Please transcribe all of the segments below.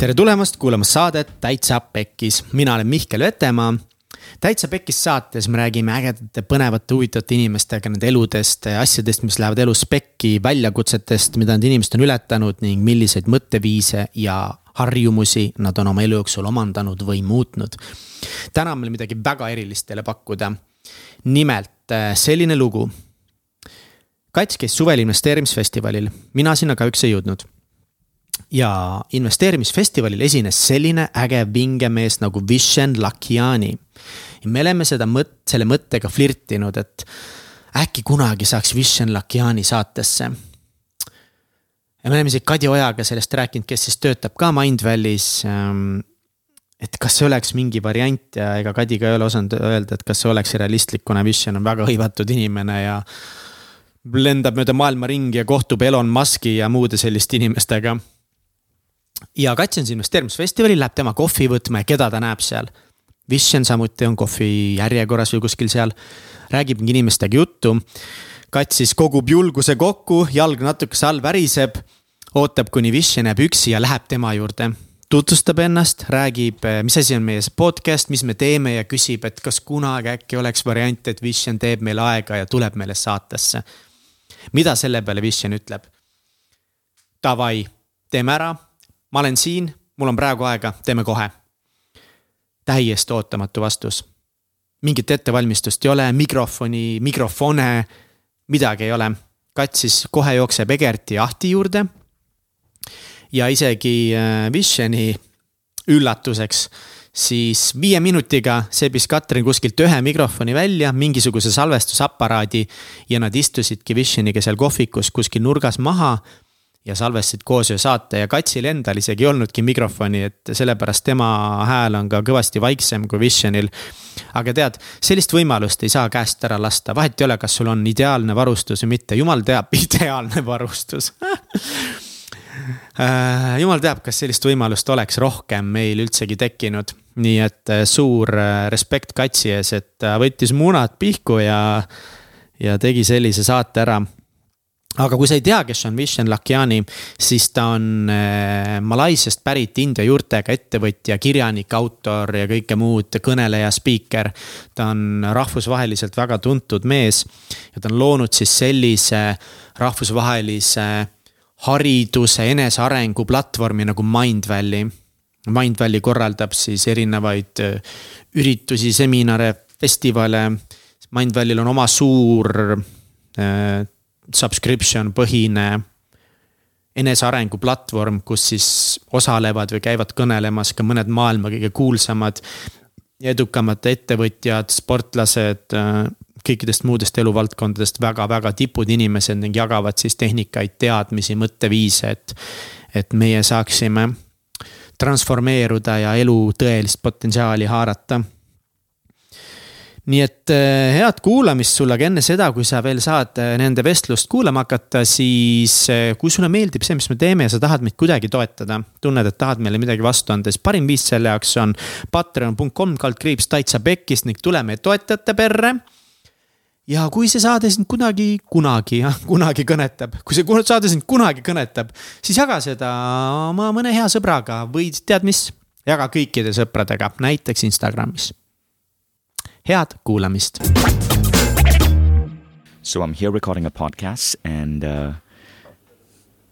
tere tulemast kuulama saadet Täitsa Pekkis, mina olen Mihkel Vetemaa. täitsa Pekkis saates me räägime ägedate, põnevate, huvitavate inimestega nende eludest, asjadest, mis lähevad elus pekki, väljakutsetest, mida need inimesed on ületanud ning milliseid mõtteviise ja harjumusi nad on oma elu jooksul omandanud või muutnud. täna on meil midagi väga erilist teile pakkuda. nimelt äh, selline lugu. Kats käis suvel investeerimisfestivalil, mina sinna kahjuks ei jõudnud ja investeerimisfestivalil esines selline äge vinge mees nagu Vishen Lakiani. me oleme seda mõt-, selle mõttega flirtinud, et äkki kunagi saaks Vishen Lakiani saatesse. ja me oleme isegi Kadi Ojaga sellest rääkinud, kes siis töötab ka Mindvalley's ähm, et kas see oleks mingi variant ja ega Kadi ka ei ole osanud öelda, et kas see oleks realistlik, kuna Vision on väga hõivatud inimene ja. lendab mööda maailma ringi ja kohtub Elon Musk'i ja muude selliste inimestega ja Katsens investeerimisfestivalil läheb tema kohvi võtma ja keda ta näeb seal. Vision samuti on kohvi järjekorras või kuskil seal, räägib inimestega juttu. Kats siis kogub julguse kokku, jalg natukese all väriseb, ootab, kuni Vision jääb üksi ja läheb tema juurde tutvustab ennast, räägib, mis asi on meie podcast, mis me teeme ja küsib, et kas kunagi äkki oleks variant, et Vision teeb meile aega ja tuleb meile saatesse. mida selle peale Vision ütleb? Davai, teeme ära ma olen siin, mul on praegu aega, teeme kohe. täiesti ootamatu vastus. mingit ettevalmistust ei ole, mikrofoni, mikrofone, midagi ei ole. kats siis kohe jookseb Egerti ahti juurde. ja isegi äh, Visioni üllatuseks siis viie minutiga sebis Katrin kuskilt ühe mikrofoni välja, mingisuguse salvestusaparaadi ja nad istusidki Visioniga seal kohvikus kuskil nurgas maha ja salvestasid koos ühe saate ja Katsil endal isegi ei olnudki mikrofoni, et sellepärast tema hääl on ka kõvasti vaiksem kui Visionil. aga tead, sellist võimalust ei saa käest ära lasta, vahet ei ole, kas sul on ideaalne varustus või mitte, jumal teab, ideaalne varustus äh, jumal teab, kas sellist võimalust oleks rohkem meil üldsegi tekkinud. nii et äh, suur äh, respekt Katsi ees, et ta võttis munad pihku ja, ja tegi sellise saate ära aga kui sa ei tea, kes on Vishen Lakiani, siis ta on äh, Malaisiast pärit India juurtega ettevõtja, kirjanik, autor ja kõike muud, kõneleja, spiiker. ta on rahvusvaheliselt väga tuntud mees ja ta on loonud siis sellise rahvusvahelise hariduse enesearengu platvormi nagu Mindvalley. Mindvalley korraldab siis erinevaid äh, üritusi, seminare, festivale. Mindvalley'l on oma suur äh, subscription põhine enesearengu platvorm, kus siis osalevad või käivad kõnelemas ka mõned maailma kõige kuulsamad ja edukamad ettevõtjad, sportlased, kõikidest muudest eluvaldkondadest väga-väga tipud inimesed ning jagavad siis tehnikaid, teadmisi, mõtteviise, et. et meie saaksime transformeeruda ja elu tõelist potentsiaali haarata nii et eh, head kuulamist sulle, aga enne seda, kui sa veel saad eh, nende vestlust kuulama hakata, siis eh, kui sulle meeldib see, mis me teeme ja sa tahad meid kuidagi toetada. tunned, et tahad meile midagi vastu anda, siis parim viis selle jaoks on patreon.com kaldkriips täitsa pekkis ning tule meie toetajate perre ja kui see saade sind kunagi, kunagi, jah, kunagi kõnetab, kui see saade sind kunagi kõnetab, siis jaga seda oma mõne hea sõbraga või tead mis, jaga kõikide sõpradega, näiteks Instagramis head kuulamist. So I'm here recording a podcast and uh,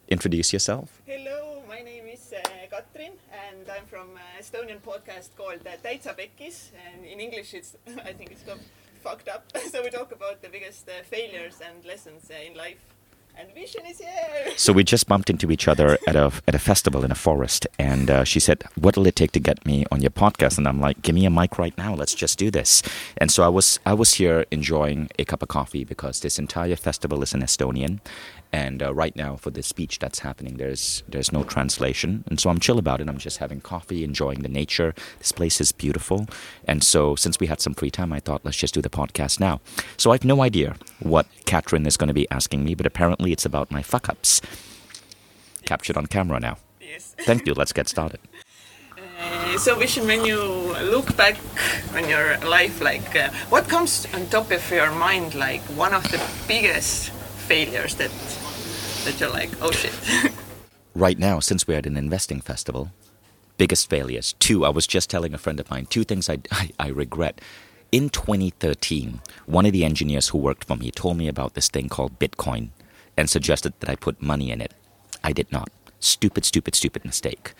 introduce yourself. Hello, my name is uh, Katrin and I'm from uh, Estonian podcast called uh, Täitsa Pekkis and in English it's I think it's called Fucked Up. so we talk about the biggest uh, failures and lessons uh, in life. And Vishen is here. So we just bumped into each other at a at a festival in a forest, and uh, she said, "What'll it take to get me on your podcast?" And I'm like, "Give me a mic right now. Let's just do this." And so I was I was here enjoying a cup of coffee because this entire festival is in Estonian, and uh, right now, for the speech that's happening, there's there's no translation, and so I'm chill about it. I'm just having coffee, enjoying the nature. This place is beautiful, and so since we had some free time, I thought let's just do the podcast now. So I have no idea what Katrin is going to be asking me, but apparently it's about my fuck ups. Captured on camera now. Yes. Thank you. Let's get started. Uh, so when you look back on your life, like uh, what comes on top of your mind, like one of the biggest failures that that you're like, oh shit. right now, since we're at an investing festival, biggest failures. Two, I was just telling a friend of mine, two things I, I, I regret. In 2013, one of the engineers who worked for me told me about this thing called Bitcoin and suggested that I put money in it. I did not. Stupid, stupid, stupid mistake.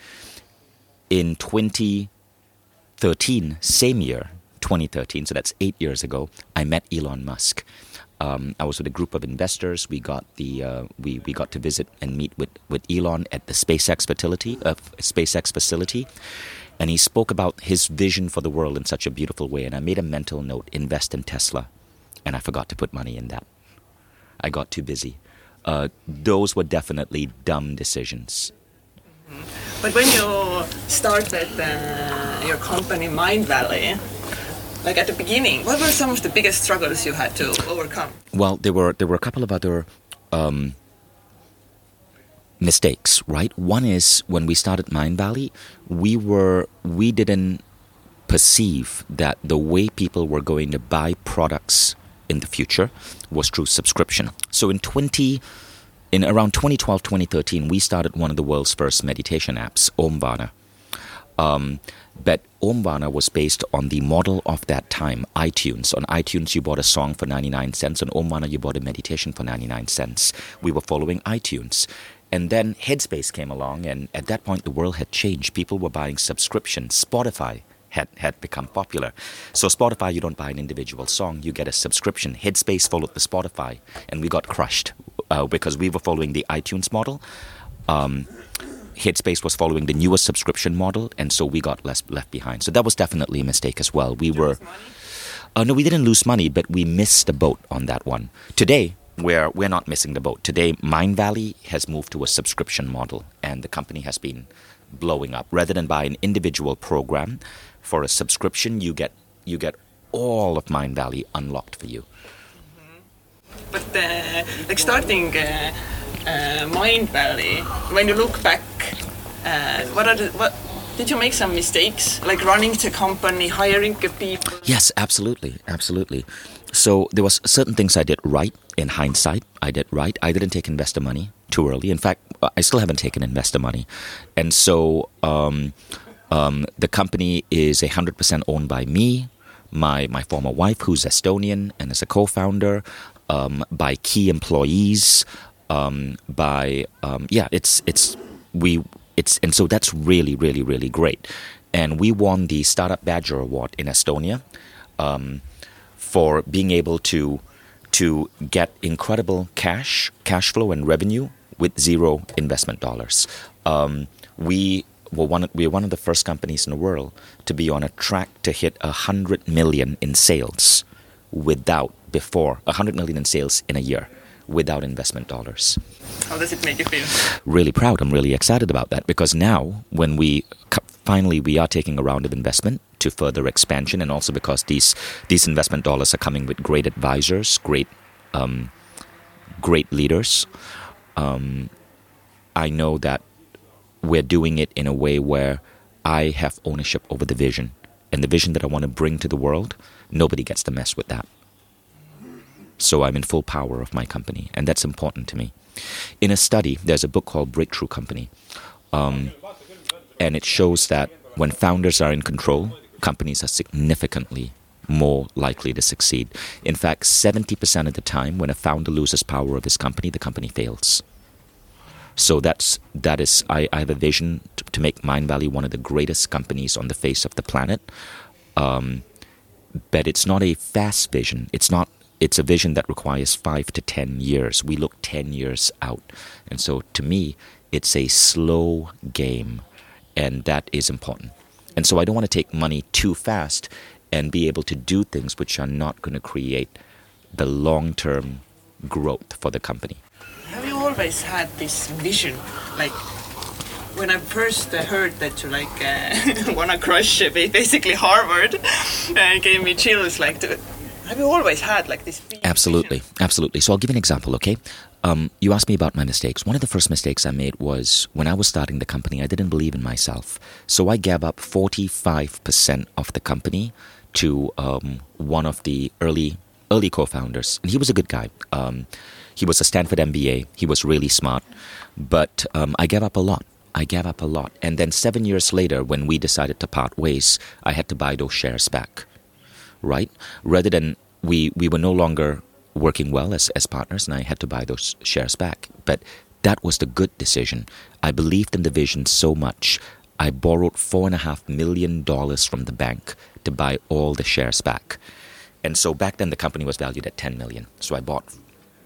In 2013, same year, 2013, so that's eight years ago, I met Elon Musk. Um, I was with a group of investors. We got the uh, we we got to visit and meet with, with Elon at the SpaceX facility uh, SpaceX facility, and he spoke about his vision for the world in such a beautiful way. And I made a mental note: invest in Tesla, and I forgot to put money in that. I got too busy. Uh, those were definitely dumb decisions. But when you started uh, your company Mindvalley, like at the beginning, what were some of the biggest struggles you had to overcome? Well, there were there were a couple of other um, mistakes, right? One is when we started Mindvalley, we were we didn't perceive that the way people were going to buy products in the future was through subscription. So in 20 in around 2012 2013 we started one of the world's first meditation apps Omvana. Um, but Omvana was based on the model of that time, iTunes. On iTunes, you bought a song for 99 cents. On Omvana, you bought a meditation for 99 cents. We were following iTunes. And then Headspace came along, and at that point, the world had changed. People were buying subscriptions. Spotify had, had become popular. So, Spotify, you don't buy an individual song, you get a subscription. Headspace followed the Spotify, and we got crushed uh, because we were following the iTunes model. Um, Headspace was following the newest subscription model, and so we got less left behind. So that was definitely a mistake as well. We were, uh, no, we didn't lose money, but we missed the boat on that one. Today, we're we're not missing the boat. Today, Mindvalley has moved to a subscription model, and the company has been blowing up. Rather than buy an individual program for a subscription, you get you get all of Mindvalley unlocked for you. But uh, like starting uh, uh, Mindvalley, when you look back, uh, what are the, what did you make some mistakes like running the company, hiring people? Yes, absolutely, absolutely. So there was certain things I did right in hindsight. I did right. I didn't take investor money too early. In fact, I still haven't taken investor money, and so um, um, the company is hundred percent owned by me, my my former wife, who's Estonian and is a co-founder, um, by key employees, um, by um, yeah, it's it's we it's and so that's really really really great, and we won the Startup Badger Award in Estonia um, for being able to to get incredible cash cash flow and revenue with zero investment dollars. Um, we were one we are one of the first companies in the world to be on a track to hit hundred million in sales without before a hundred million in sales in a year without investment dollars. How does it make you feel? Really proud. I'm really excited about that because now, when we finally we are taking a round of investment to further expansion, and also because these these investment dollars are coming with great advisors, great um, great leaders. Um, I know that we're doing it in a way where I have ownership over the vision, and the vision that I want to bring to the world. Nobody gets to mess with that. So I'm in full power of my company, and that's important to me. In a study, there's a book called Breakthrough Company, um, and it shows that when founders are in control, companies are significantly more likely to succeed. In fact, 70% of the time, when a founder loses power of his company, the company fails. So that's that is I, I have a vision to, to, make Mindvalley one of the greatest companies on the face of the planet. Um, but it's not a fast vision. It's not it's a vision that requires five to ten years. We look ten years out. And so to me, it's a slow game, and that is important. And so I don't want to take money too fast and be able to do things which are not going to create the long term growth for the company. Have you always had this vision? Like, when I first heard that you like uh, wanna crush basically Harvard, uh, it gave me chills. Like, have you always had like this? Absolutely, absolutely. So I'll give you an example, okay? Um, you asked me about my mistakes. One of the first mistakes I made was when I was starting the company, I didn't believe in myself. So I gave up 45% of the company to um, one of the early early co-founders, and he was a good guy. Um, he was a Stanford MBA. He was really smart, but um, I gave up a lot I gave up a lot. And then seven years later, when we decided to part ways, I had to buy those shares back, right? Rather than we, we were no longer working well as, as partners, and I had to buy those shares back. But that was the good decision. I believed in the vision so much. I borrowed four and a half million dollars from the bank to buy all the shares back. And so back then the company was valued at 10 million. So I bought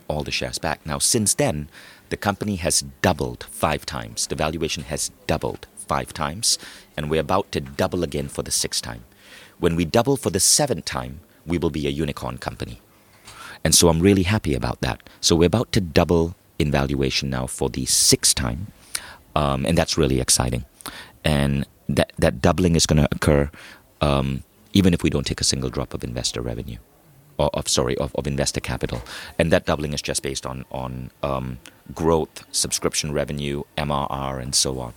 all the shares back. Now since then, the company has doubled five times. The valuation has doubled five times, and we're about to double again for the sixth time. When we double for the seventh time, we will be a unicorn company. And so I'm really happy about that. So we're about to double in valuation now for the sixth time, um, and that's really exciting. And that that doubling is going to occur um, even if we don't take a single drop of investor revenue, or of sorry of, of investor capital. And that doubling is just based on on um, growth, subscription revenue, MRR, and so on.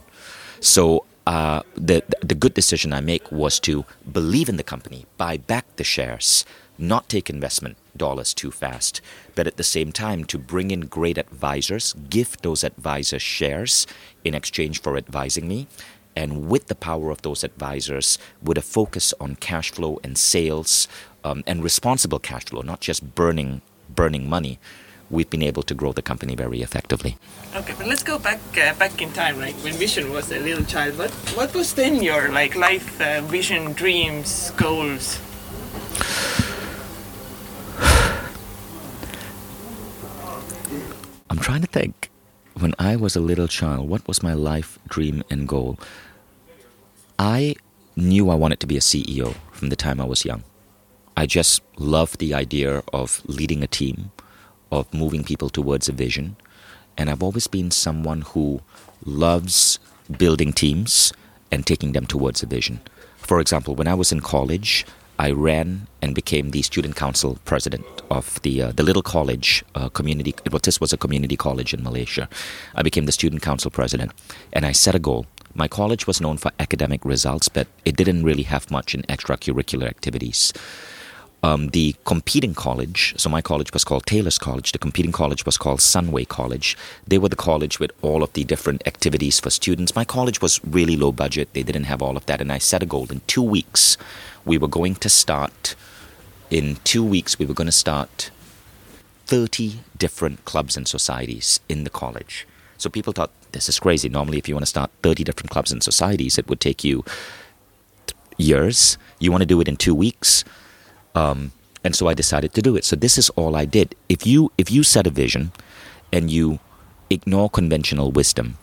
So uh, the the good decision I make was to believe in the company, buy back the shares, not take investment dollars too fast, but at the same time to bring in great advisors, give those advisors shares in exchange for advising me. And with the power of those advisors, with a focus on cash flow and sales um, and responsible cash flow, not just burning burning money, we've been able to grow the company very effectively. Okay, but let's go back uh, back in time, right? When Vishen was a little child, what what was then your like life uh, vision, dreams, goals? I'm trying to think. When I was a little child, what was my life dream and goal? I knew I wanted to be a CEO from the time I was young. I just loved the idea of leading a team, of moving people towards a vision. And I've always been someone who loves building teams and taking them towards a vision. For example, when I was in college, I ran and became the student council president of the uh, the little college uh, community. It was, this was a community college in Malaysia. I became the student council president, and I set a goal. My college was known for academic results, but it didn't really have much in extracurricular activities. Um, the competing college, so my college was called Taylor's College, the competing college was called Sunway College. They were the college with all of the different activities for students. My college was really low budget, they didn't have all of that, and I set a goal in two weeks we were going to start, in two weeks, we were going to start 30 different clubs and societies in the college. So people thought, this is crazy. Normally, if you want to start 30 different clubs and societies, it would take you years. You want to do it in two weeks. Um, and so I decided to do it. So this is all I did. If you if you set a vision and you ignore conventional wisdom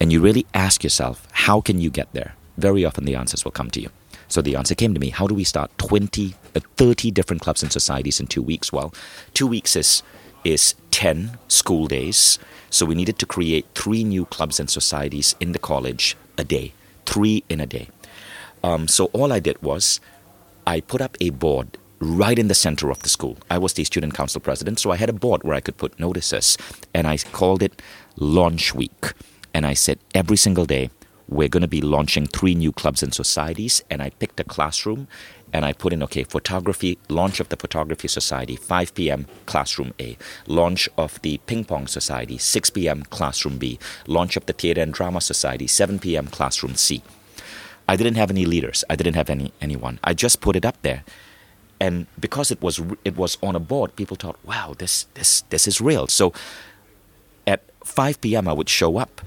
and you really ask yourself, how can you get there? Very often the answers will come to you. So the answer came to me how do we start 20, uh, 30 different clubs and societies in two weeks? Well, two weeks is, is 10 school days. So we needed to create three new clubs and societies in the college a day, three in a day. Um, so all I did was I put up a board right in the center of the school. I was the student council president, so I had a board where I could put notices, and I called it Launch Week. And I said every single day, we're going to be launching three new clubs and societies. And I picked a classroom and I put in, okay, photography, launch of the Photography Society, 5 p.m., classroom A. Launch of the Ping Pong Society, 6 p.m., classroom B. Launch of the Theater and Drama Society, 7 p.m., classroom C. I didn't have any leaders. I didn't have any anyone. I just put it up there. And because it was it was on a board, people thought, "Wow, this this this is real." So at 5 p.m. I would show up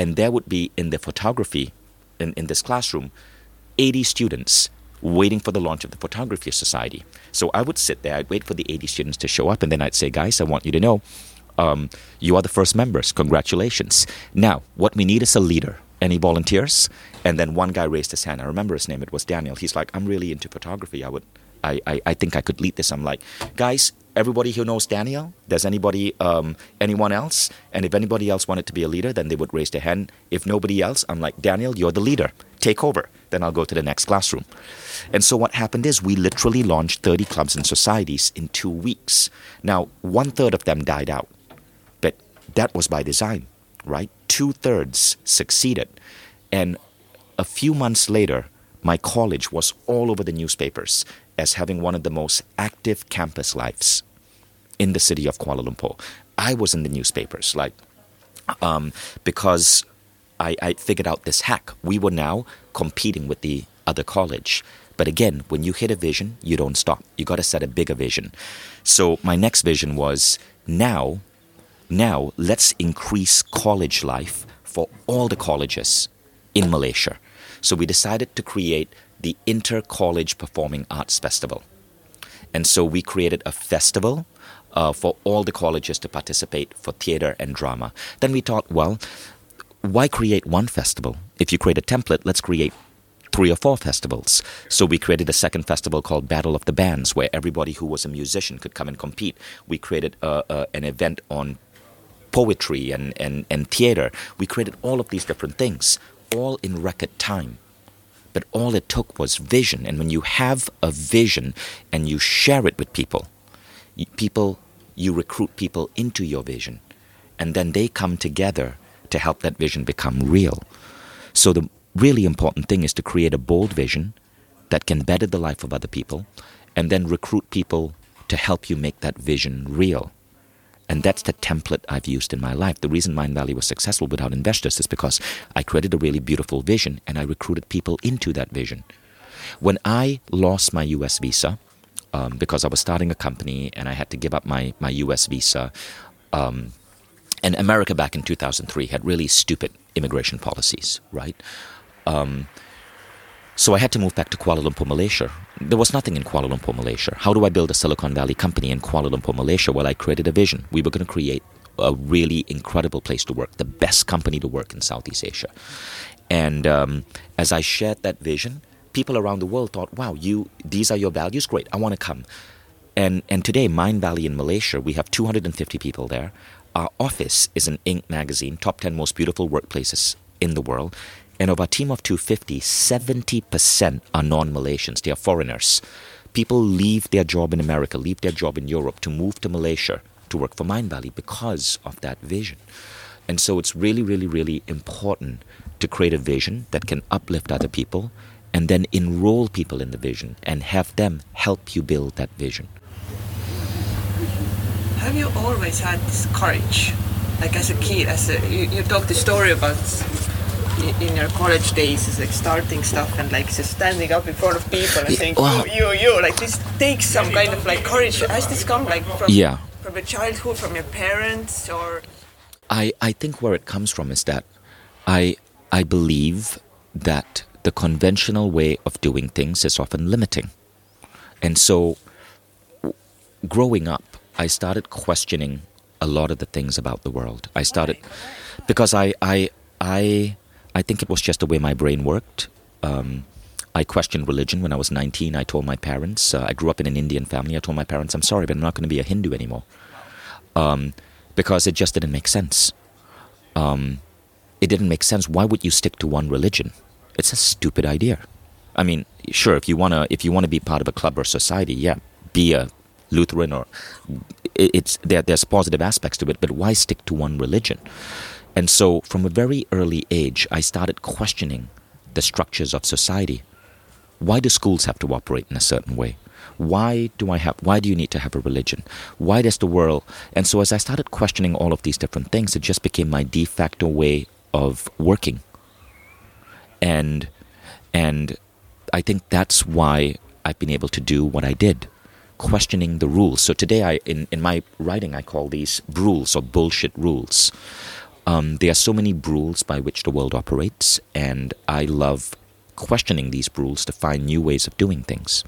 and there would be in the photography in, in this classroom 80 students waiting for the launch of the photography society so i would sit there i'd wait for the 80 students to show up and then i'd say guys i want you to know um, you are the first members congratulations now what we need is a leader any volunteers and then one guy raised his hand i remember his name it was daniel he's like i'm really into photography i would I, I, I think i could lead this i'm like guys everybody who knows Daniel? Does anybody, um, anyone else? And if anybody else wanted to be a leader, then they would raise their hand. If nobody else, I'm like, Daniel, you're the leader. Take over. Then I'll go to the next classroom. And so what happened is we literally launched 30 clubs and societies in two weeks. Now, one third of them died out, but that was by design, right? Two thirds succeeded. And a few months later, my college was all over the newspapers as having one of the most active campus lives in the city of Kuala Lumpur. I was in the newspapers, like, um, because I, I figured out this hack. We were now competing with the other college. But again, when you hit a vision, you don't stop. You got to set a bigger vision. So my next vision was now, now let's increase college life for all the colleges in Malaysia. So we decided to create the Inter College Performing Arts Festival. And so we created a festival uh, for all the colleges to participate for theater and drama. Then we thought, well, why create one festival? If you create a template, let's create three or four festivals. So we created a second festival called Battle of the Bands, where everybody who was a musician could come and compete. We created uh, uh, an event on poetry and, and, and theater. We created all of these different things, all in record time. But all it took was vision. And when you have a vision and you share it with people, people, you recruit people into your vision. And then they come together to help that vision become real. So the really important thing is to create a bold vision that can better the life of other people and then recruit people to help you make that vision real. And that's the template I've used in my life. The reason Mindvalley was successful without investors is because I created a really beautiful vision and I recruited people into that vision. When I lost my US visa, um, because I was starting a company and I had to give up my, my US visa, um, and America back in 2003 had really stupid immigration policies, right? Um, so I had to move back to Kuala Lumpur, Malaysia. There was nothing in Kuala Lumpur, Malaysia. How do I build a Silicon Valley company in Kuala Lumpur, Malaysia? Well, I created a vision. We were going to create a really incredible place to work, the best company to work in Southeast Asia. And um, as I shared that vision, people around the world thought, "Wow, you these are your values. Great, I want to come." And and today, Mindvalley in Malaysia, we have 250 people there. Our office is an Inc. magazine, top 10 most beautiful workplaces in the world. And of our team of 250, 70% are non Malaysians, they are foreigners. People leave their job in America, leave their job in Europe to move to Malaysia to work for Mindvalley because of that vision. And so it's really, really, really important to create a vision that can uplift other people and then enroll people in the vision and have them help you build that vision. Have you always had this courage? Like as a kid, as a, you, you talked the story about in your college days is like starting stuff and like just standing up in front of people and saying wow. you, you, you. Like this takes some kind of like courage. Has this come like from yeah. from your childhood, from your parents, or? I I think where it comes from is that I I believe that the conventional way of doing things is often limiting, and so growing up, I started questioning a lot of the things about the world. I started because I I I I think it was just the way my brain worked. Um, I questioned religion when I was 19. I told my parents, uh, I grew up in an Indian family. I told my parents, I'm sorry, but I'm not going to be a Hindu anymore. Um, because it just didn't make sense. Um, it didn't make sense. Why would you stick to one religion? It's a stupid idea. I mean, sure, if you wanna if you wanna be part of a club or society, yeah, be a Lutheran or it's there, there's positive aspects to it, but why stick to one religion? And so, from a very early age, I started questioning the structures of society. Why do schools have to operate in a certain way? Why do I have? Why do you need to have a religion? Why does the world? And so, as I started questioning all of these different things, it just became my de facto way of working. And and I think that's why I've been able to do what I did, questioning the rules. So today, I in in my writing, I call these rules or bullshit rules. Um, there are so many rules by which the world operates, and I love questioning these rules to find new ways of doing things.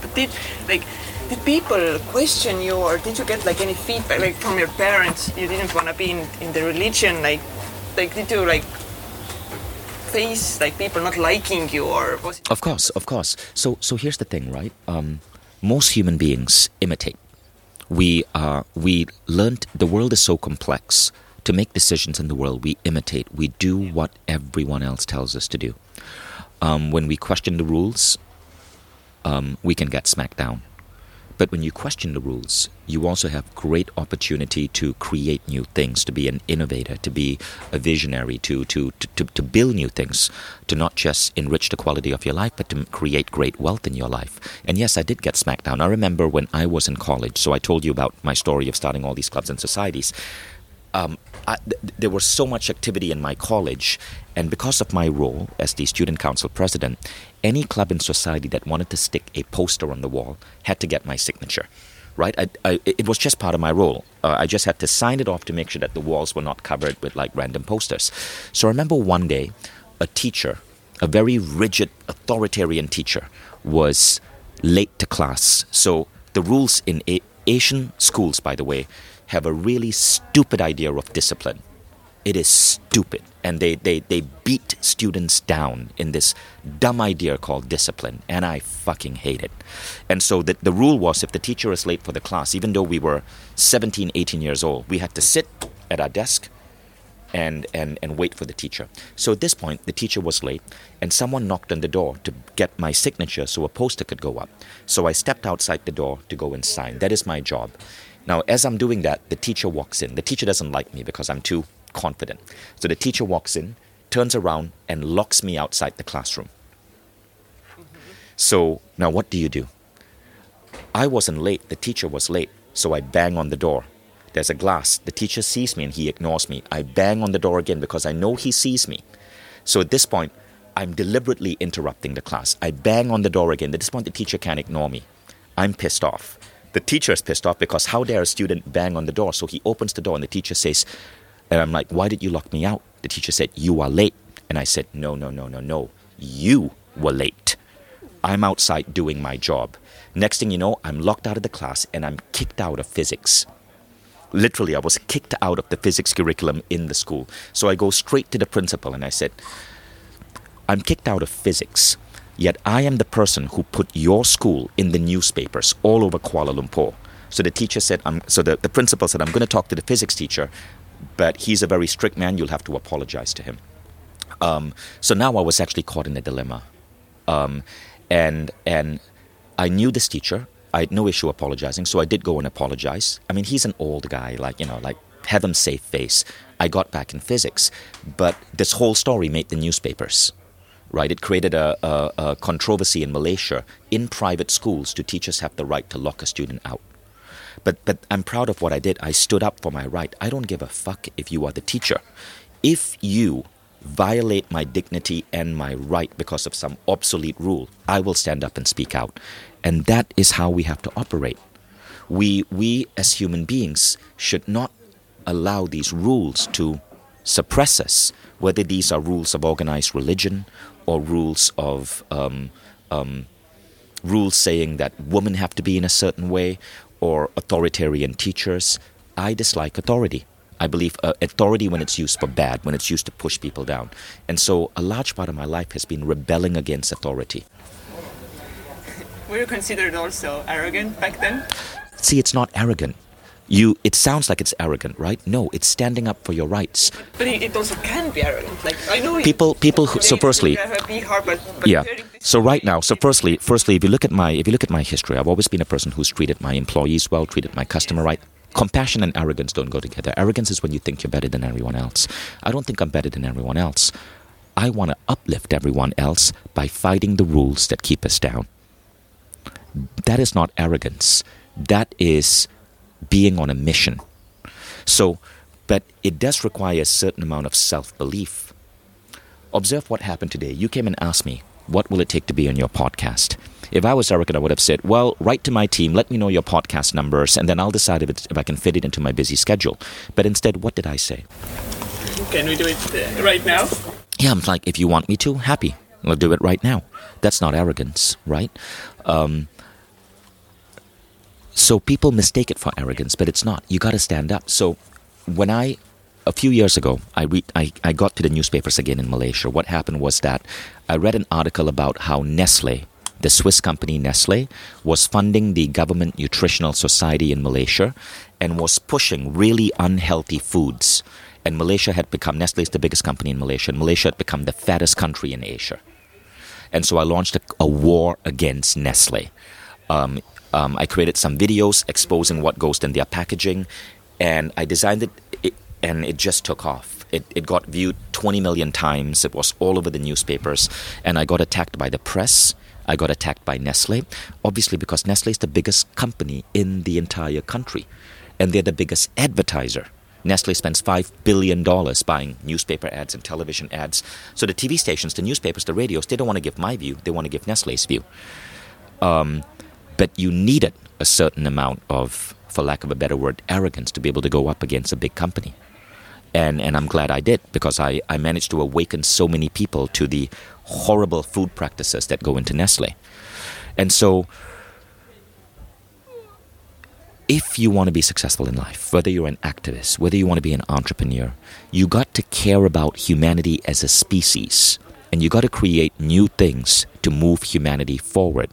But did like did people question you, or did you get like any feedback like from your parents? You didn't want to be in, in the religion, like like did you like face like people not liking you, or was Of course, of course. So so here's the thing, right? Um, most human beings imitate we uh, we learned the world is so complex. To make decisions in the world, we imitate. We do what everyone else tells us to do. Um, when we question the rules, um, we can get smacked down. But when you question the rules, you also have great opportunity to create new things, to be an innovator, to be a visionary, to, to, to, to, build new things, to not just enrich the quality of your life, but to create great wealth in your life. And yes, I did get smacked down. I remember when I was in college, so I told you about my story of starting all these clubs and societies. um, I, th- there was so much activity in my college, and because of my role as the student council president, any club in society that wanted to stick a poster on the wall had to get my signature. Right? I, I, it was just part of my role. Uh, I just had to sign it off to make sure that the walls were not covered with like random posters. So I remember one day, a teacher, a very rigid, authoritarian teacher, was late to class. So the rules in a- Asian schools, by the way, have a really stupid idea of discipline. It is stupid. And they, they, they beat students down in this dumb idea called discipline. And I fucking hate it. And so the, the rule was if the teacher is late for the class, even though we were 17, 18 years old, we had to sit at our desk and, and, and wait for the teacher. So at this point, the teacher was late, and someone knocked on the door to get my signature so a poster could go up. So I stepped outside the door to go and sign. That is my job. Now, as I'm doing that, the teacher walks in. The teacher doesn't like me because I'm too confident. So the teacher walks in, turns around, and locks me outside the classroom. So now what do you do? I wasn't late, the teacher was late, so I bang on the door. There's a glass. The teacher sees me and he ignores me. I bang on the door again because I know he sees me. So at this point, I'm deliberately interrupting the class. I bang on the door again. At this point, the teacher can't ignore me. I'm pissed off. The teacher is pissed off because how dare a student bang on the door? So he opens the door and the teacher says, and I'm like, why did you lock me out? The teacher said, you are late. And I said, no, no, no, no, no. You were late. I'm outside doing my job. Next thing you know, I'm locked out of the class and I'm kicked out of physics. Literally, I was kicked out of the physics curriculum in the school. So I go straight to the principal and I said, I'm kicked out of physics, yet I am the person who put your school in the newspapers all over Kuala Lumpur. So the teacher said, I'm, so the, the principal said, I'm going to talk to the physics teacher, but he's a very strict man. You'll have to apologize to him. Um, so now I was actually caught in a dilemma. Um, and, and I knew this teacher. I had no issue apologizing, so I did go and apologize. I mean, he's an old guy, like, you know, like, have him safe face. I got back in physics, but this whole story made the newspapers right? It created a, a, a, controversy in Malaysia in private schools do teachers have the right to lock a student out. But, but I'm proud of what I did. I stood up for my right. I don't give a fuck if you are the teacher. If you violate my dignity and my right because of some obsolete rule, I will stand up and speak out. And that is how we have to operate. We, we as human beings should not allow these rules to suppress us, whether these are rules of organized religion or rules of um, um, rules saying that women have to be in a certain way or authoritarian teachers. I dislike authority. I believe uh, authority when it's used for bad, when it's used to push people down. And so a large part of my life has been rebelling against authority. Were you considered also arrogant back then? See, it's not arrogant you it sounds like it's arrogant right? No it's standing up for your rights. But it also can be arrogant. Like i know people people who, so firstly yeah. so right now so firstly firstly if you look at my if you look at my history i've always been a person who's treated my employees well treated my customer right. Compassion and arrogance don't go together. Arrogance is when you think you're better than everyone else. I don't think i'm better than everyone else. I want to uplift everyone else by fighting the rules that keep us down. That is not arrogance. That is being on a mission. So, but it does require a certain amount of self belief. Observe what happened today. You came and asked me, what will it take to be on your podcast? If I was Eric, I would have said, well, write to my team, let me know your podcast numbers, and then I'll decide if, if I can fit it into my busy schedule. But instead, what did I say? Can we do it uh, right now? Yeah, I'm like, if you want me to, happy. We'll do it right now. That's not arrogance, right? Um, so people mistake it for arrogance, but it's not. You got to stand up. So when I, a few years ago, I, read, I, I got to the newspapers again in Malaysia. What happened was that I read an article about how Nestle, the Swiss company Nestle, was funding the government nutritional society in Malaysia and was pushing really unhealthy foods. And Malaysia had become, Nestle is the biggest company in Malaysia, and Malaysia had become the fattest country in Asia. And so I launched a, a war against Nestle. Um, um, I created some videos exposing what goes in their packaging, and I designed it, it and it just took off. It, it got viewed 20 million times. It was all over the newspapers, and I got attacked by the press. I got attacked by Nestle, obviously because Nestle is the biggest company in the entire country, and they're the biggest advertiser. Nestle spends $5 billion buying newspaper ads and television ads. So the TV stations, the newspapers, the radios, they don't want to give my view, they want to give Nestle's view. Um, but you needed a certain amount of, for lack of a better word, arrogance to be able to go up against a big company. And, and I'm glad I did because I, I managed to awaken so many people to the horrible food practices that go into Nestle. And so if you want to be successful in life, whether you're an activist, whether you want to be an entrepreneur, you got to care about humanity as a species. And you got to create new things to move humanity forward.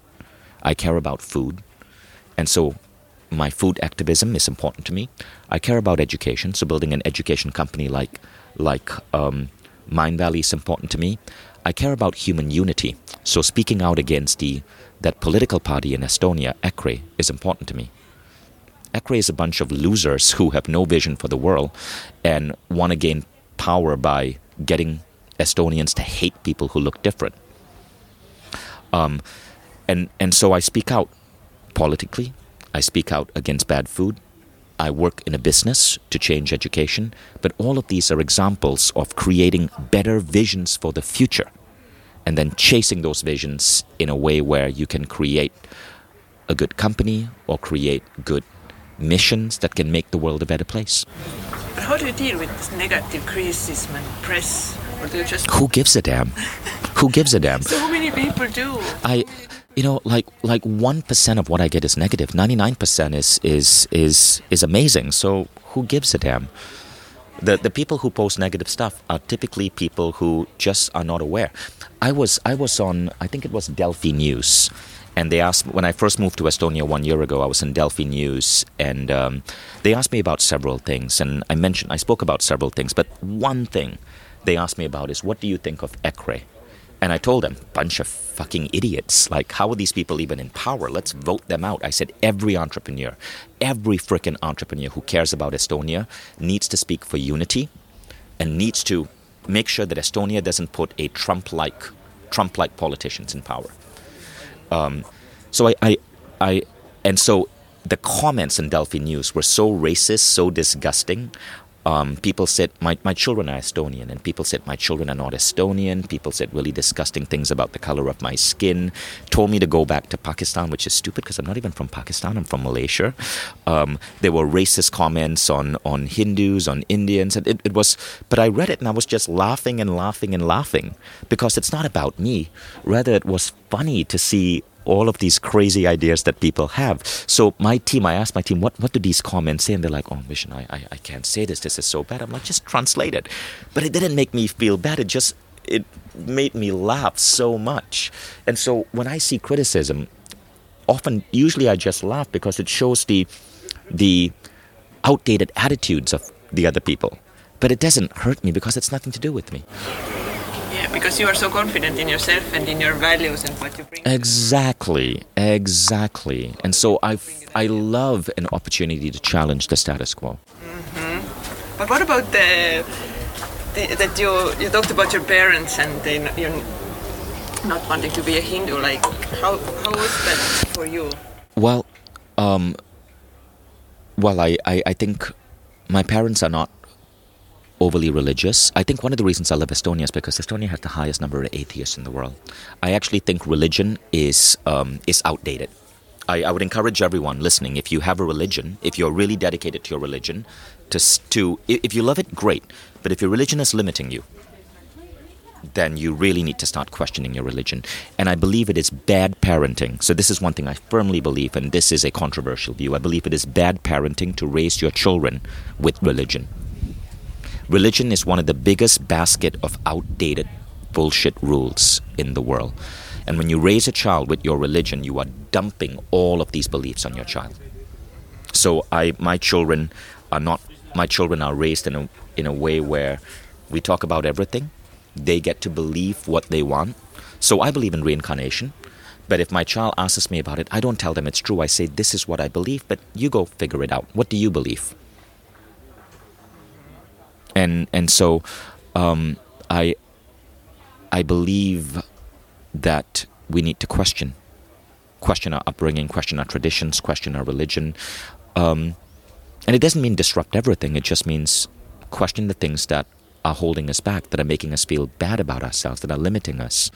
I care about food. And so my food activism is important to me. I care about education. So building an education company like, like um, Mindvalley is important to me. I care about human unity. So speaking out against the, that political party in Estonia, EKRE, is important to me. EKRE is a bunch of losers who have no vision for the world and want to gain power by getting Estonians to hate people who look different. Um, and, and so I speak out politically, I speak out against bad food. I work in a business to change education, but all of these are examples of creating better visions for the future and then chasing those visions in a way where you can create a good company or create good missions that can make the world a better place. But how do you deal with negative criticism and press? Or do you just Who gives a damn? Who gives a damn? so many people do? I you know like like 1% of what I get is negative. 99% is is is is amazing. So who gives a damn? The the people who post negative stuff are typically people who just are not aware. I was I was on I think it was Delfi News and they asked when I first moved to Estonia one year ago. I was in Delfi News, and um, they asked me about several things, and I mentioned I spoke about several things, but one thing they asked me about is what do you think of EKRE? And I told them, bunch of fucking idiots. Like, how are these people even in power? Let's vote them out. I said, every entrepreneur, every freaking entrepreneur who cares about Estonia needs to speak for unity and needs to make sure that Estonia doesn't put a Trump-like, Trump-like politicians in power. Um, so I, I, I, and so the comments in Delfi News were so racist, so disgusting. Um, people said my, my children are Estonian, and people said my children are not Estonian. People said really disgusting things about the color of my skin. Told me to go back to Pakistan, which is stupid because I'm not even from Pakistan. I'm from Malaysia. Um, there were racist comments on on Hindus, on Indians, and it, it was. But I read it and I was just laughing and laughing and laughing because it's not about me. Rather, it was funny to see all of these crazy ideas that people have. So my team, I asked my team, what, what do these comments say? And they're like, oh, Mission, I, I, I can't say this. This is so bad. I'm like, just translate it. But it didn't make me feel bad. It just, it made me laugh so much. And so when I see criticism, often, usually I just laugh because it shows the, the outdated attitudes of the other people. But it doesn't hurt me because it's nothing to do with me. Because you are so confident in yourself and in your values and what you bring. Exactly, exactly. And so I, I love an opportunity to challenge the status quo. Mm-hmm. But what about the, the that you you talked about your parents and they you not wanting to be a Hindu? Like how how was that for you? Well, um, well, I, I, I think my parents are not overly religious. I think one of the reasons I love Estonia is because Estonia has the highest number of atheists in the world. I actually think religion is um, is outdated. I, I would encourage everyone listening, if you have a religion, if you're really dedicated to your religion, to, to if you love it, great. But if your religion is limiting you, then you really need to start questioning your religion. And I believe it is bad parenting. So, this is one thing I firmly believe, and this is a controversial view. I believe it is bad parenting to raise your children with religion. Religion is one of the biggest basket of outdated bullshit rules in the world. And when you raise a child with your religion, you are dumping all of these beliefs on your child. So I, my children are not. My children are raised in a in a way where we talk about everything. They get to believe what they want. So I believe in reincarnation. But if my child asks me about it, I don't tell them it's true. I say this is what I believe, but you go figure it out. What do you believe? And and so um, I I believe that we need to question question our upbringing, question our traditions, question our religion. Um, and it doesn't mean disrupt everything, it just means question the things that are holding us back, that are making us feel bad about ourselves, that are limiting us.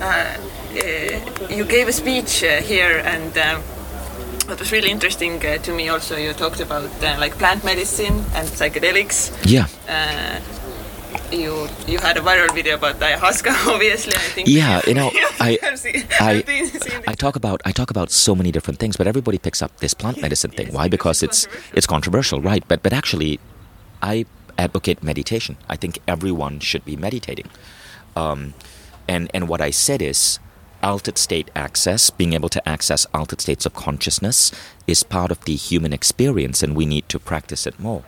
Uh, uh, you gave a speech uh, here, and um, what was really interesting uh, to me also, you talked about uh, like plant medicine and psychedelics. Yeah. Uh, you you had a viral video about ayahuasca, obviously. I think. Yeah, you know, I, seen- I, I've seen- seen I talk about I talk about so many different things, but everybody picks up this plant medicine thing. Yes, Why? because it's controversial. it's controversial, right? But but actually, I advocate meditation. I think everyone should be meditating. Um, and and what I said is, altered state access, being able to access altered states of consciousness, is part of the human experience, and we need to practice it more.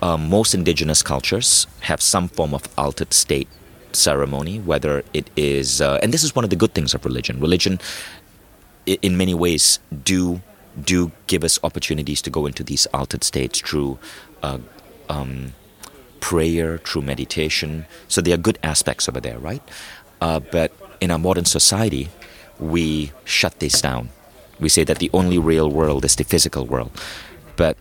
Um, most indigenous cultures have some form of altered state ceremony, whether it is, uh, and this is one of the good things of religion. Religion, in many ways, do do give us opportunities to go into these altered states through uh, um, prayer, through meditation. So there are good aspects over there, right? Uh, but in our modern society, we shut this down. We say that the only real world is the physical world. But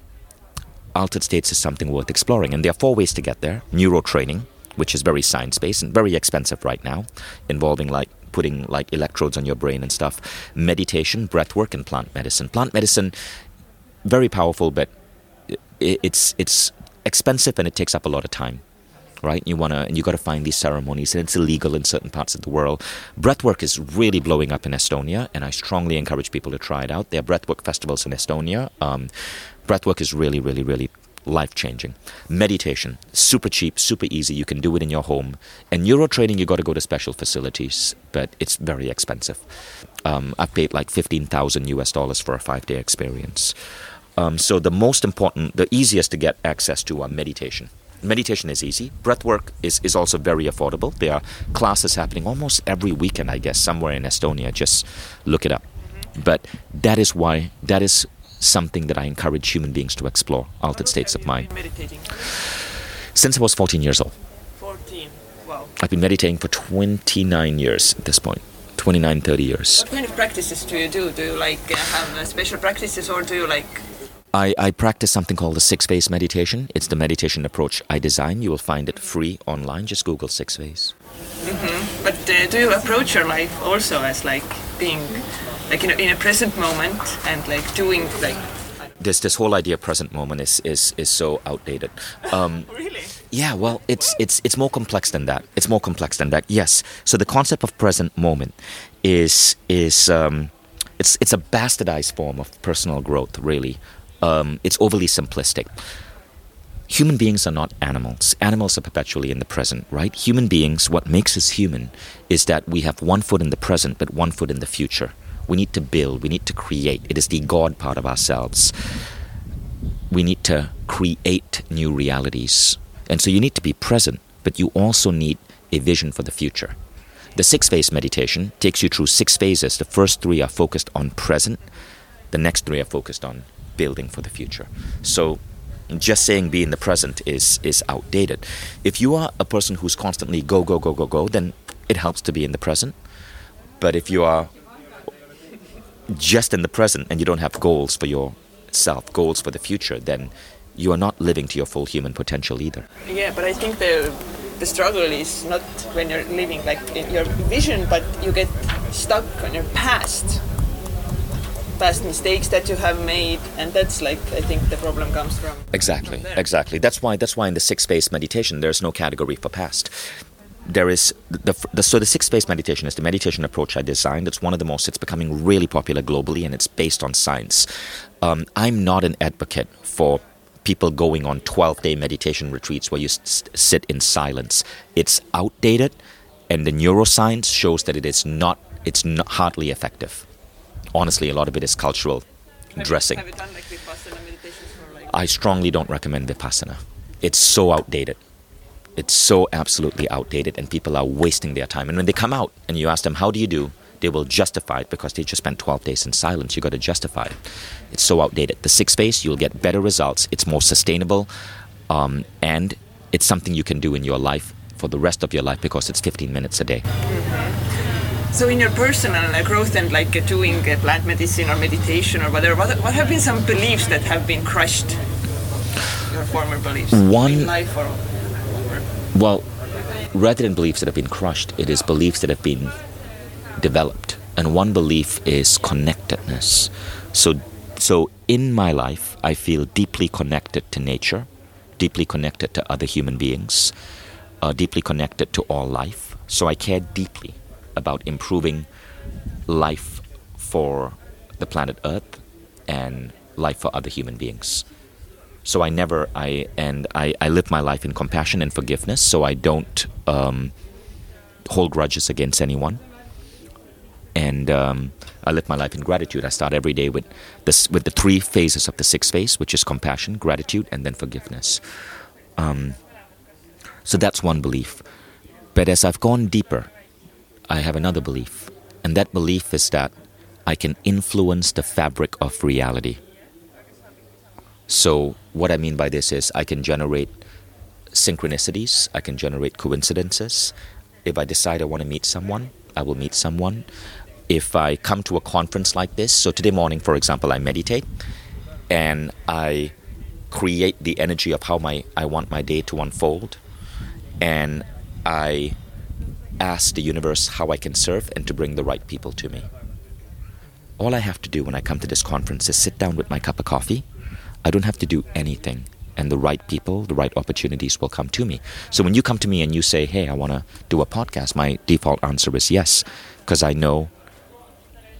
altered states is something worth exploring. And there are four ways to get there neuro training, which is very science based and very expensive right now, involving like putting like electrodes on your brain and stuff, meditation, breath work, and plant medicine. Plant medicine, very powerful, but it's, it's expensive and it takes up a lot of time. Right, you wanna, and you got to find these ceremonies, and it's illegal in certain parts of the world. Breathwork is really blowing up in Estonia, and I strongly encourage people to try it out. There are breathwork festivals in Estonia. Um, breathwork is really, really, really life changing. Meditation, super cheap, super easy. You can do it in your home. And neuro training, you got to go to special facilities, but it's very expensive. Um, I've paid like fifteen thousand US dollars for a five day experience. Um, so the most important, the easiest to get access to are meditation. Meditation is easy. Breathwork is, is also very affordable. There are classes happening almost every weekend, I guess, somewhere in Estonia. Just look it up. But that is why, that is something that I encourage human beings to explore altered states of mind. Since I was 14 years old, 14. Wow. I've been meditating for 29 years at this point. 29, 30 years. What kind of practices do you do? Do you like uh, have uh, special practices or do you like I, I practice something called the six phase meditation. It's the meditation approach I design. You will find it free online. Just Google six phase. But uh, do you approach your life also as like being like in a, in a present moment and like doing like This this whole idea of present moment is is, is so outdated. Um, really? yeah, well, it's it's it's more complex than that. It's more complex than that. Yes. So the concept of present moment is is um, it's it's a bastardized form of personal growth. Really, um, it's overly simplistic. Human beings are not animals. Animals are perpetually in the present, right? Human beings, what makes us human is that we have one foot in the present, but one foot in the future. We need to build, we need to create. It is the God part of ourselves. We need to create new realities. And so you need to be present, but you also need a vision for the future. The six phase meditation takes you through six phases. The first three are focused on present, the next three are focused on building for the future. So just saying be in the present is is outdated. If you are a person who's constantly go go go go go, then it helps to be in the present. But if you are just in the present and you don't have goals for yourself, goals for the future, then you are not living to your full human potential either. Yeah, but I think the the struggle is not when you're living like in your vision, but you get stuck on your past, past mistakes that you have made, and that's like I think the problem comes from. Exactly, from exactly. That's why that's why in the six phase meditation there's no category for past. There is the, the so the six phase meditation is the meditation approach I designed. It's one of the most. It's becoming really popular globally, and it's based on science. Um, I'm not an advocate for people going on 12 day meditation retreats where you s- sit in silence. It's outdated, and the neuroscience shows that it is not. It's not hardly effective. Honestly, a lot of it is cultural Have you- dressing. Have you done like for like? I strongly don't recommend Vipassana. It's so outdated. It's so absolutely outdated, and people are wasting their time. And when they come out and you ask them, How do you do? they will justify it because they just spent 12 days in silence. You got to justify it. It's so outdated. The six phase, you'll get better results. It's more sustainable, um, and it's something you can do in your life for the rest of your life because it's 15 minutes a day. So in your personal growth and like doing uh, plant medicine or meditation or whatever, what, what have been some beliefs that have been crushed? Your former beliefs One- in life or, or Well, rather than beliefs that have been crushed, it is beliefs that have been developed. And one belief is connectedness. So, so in my life, I feel deeply connected to nature, deeply connected to other human beings, uh, deeply connected to all life. So I care deeply about improving life for the planet Earth and life for other human beings. So I never I and I, I live my life in compassion and forgiveness. So I don't um, hold grudges against anyone, and um, I live my life in gratitude. I start every day with this with the three phases of the sixth phase, which is compassion, gratitude, and then forgiveness. Um, so that's one belief. But as I've gone deeper, I have another belief, and that belief is that I can influence the fabric of reality. So, what I mean by this is I can generate synchronicities, I can generate coincidences. If I decide I want to meet someone, I will meet someone. If I come to a conference like this, so today morning, for example, I meditate and I create the energy of how my I want my day to unfold and I ask the universe how I can serve and to bring the right people to me. All I have to do when I come to this conference is sit down with my cup of coffee. I don't have to do anything. And the right people, the right opportunities will come to me. So when you come to me and you say, hey, I want to do a podcast, my default answer is yes, because I know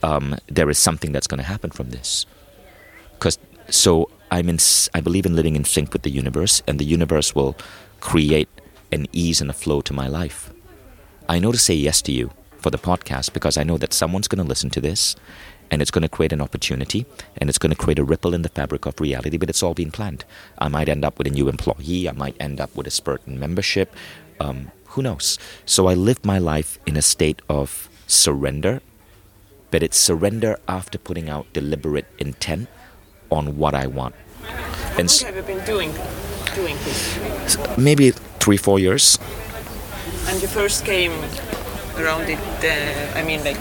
um, there is something that's going to happen from this. Because so I'm in, I believe in living in sync with the universe, and the universe will create an ease and a flow to my life. I know to say yes to you for the podcast because I know that someone's going to listen to this and it's going to create an opportunity and it's going to create a ripple in the fabric of reality, but it's all been planned. I might end up with a new employee, I might end up with a spurt in membership, um, who knows? So I live my life in a state of surrender, but it's surrender after putting out deliberate intent on what I want. And s- long have you been doing doing this? maybe three, four years. And you first came around it. Uh, I mean, like,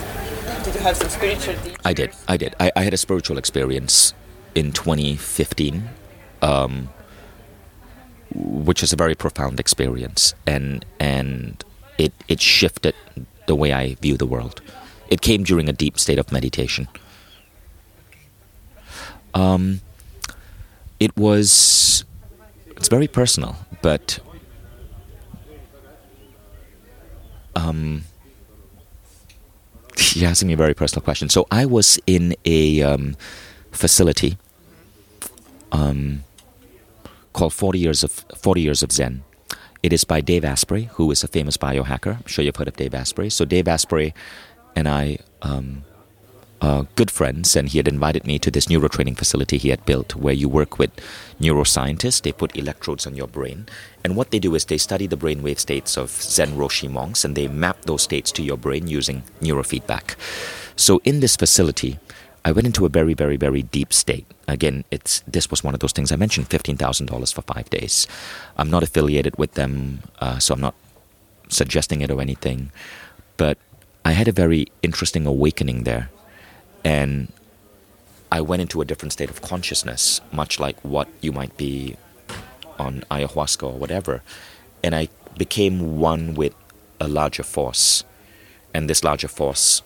did you have some spiritual? I did. I did. I, I had a spiritual experience in 2015, um, which was a very profound experience, and and it it shifted the way I view the world. It came during a deep state of meditation. Um, it was. It's very personal, but. Um, you're asking me a very personal question. So I was in a um, facility um, called 40 Years of 40 Years of Zen. It is by Dave Asprey, who is a famous biohacker. I'm sure you've heard of Dave Asprey. So Dave Asprey and I um, are good friends, and he had invited me to this neurotraining facility he had built, where you work with neuroscientists. They put electrodes on your brain, and what they do is they study the brainwave states of Zen Roshi monks, and they map those states to your brain using neurofeedback. So in this facility, I went into a very, very, very deep state. Again, it's this was one of those things I mentioned: fifteen thousand dollars for five days. I'm not affiliated with them, uh, so I'm not suggesting it or anything. But I had a very interesting awakening there, and I went into a different state of consciousness, much like what you might be on ayahuasca or whatever. And I became one with a larger force, and this larger force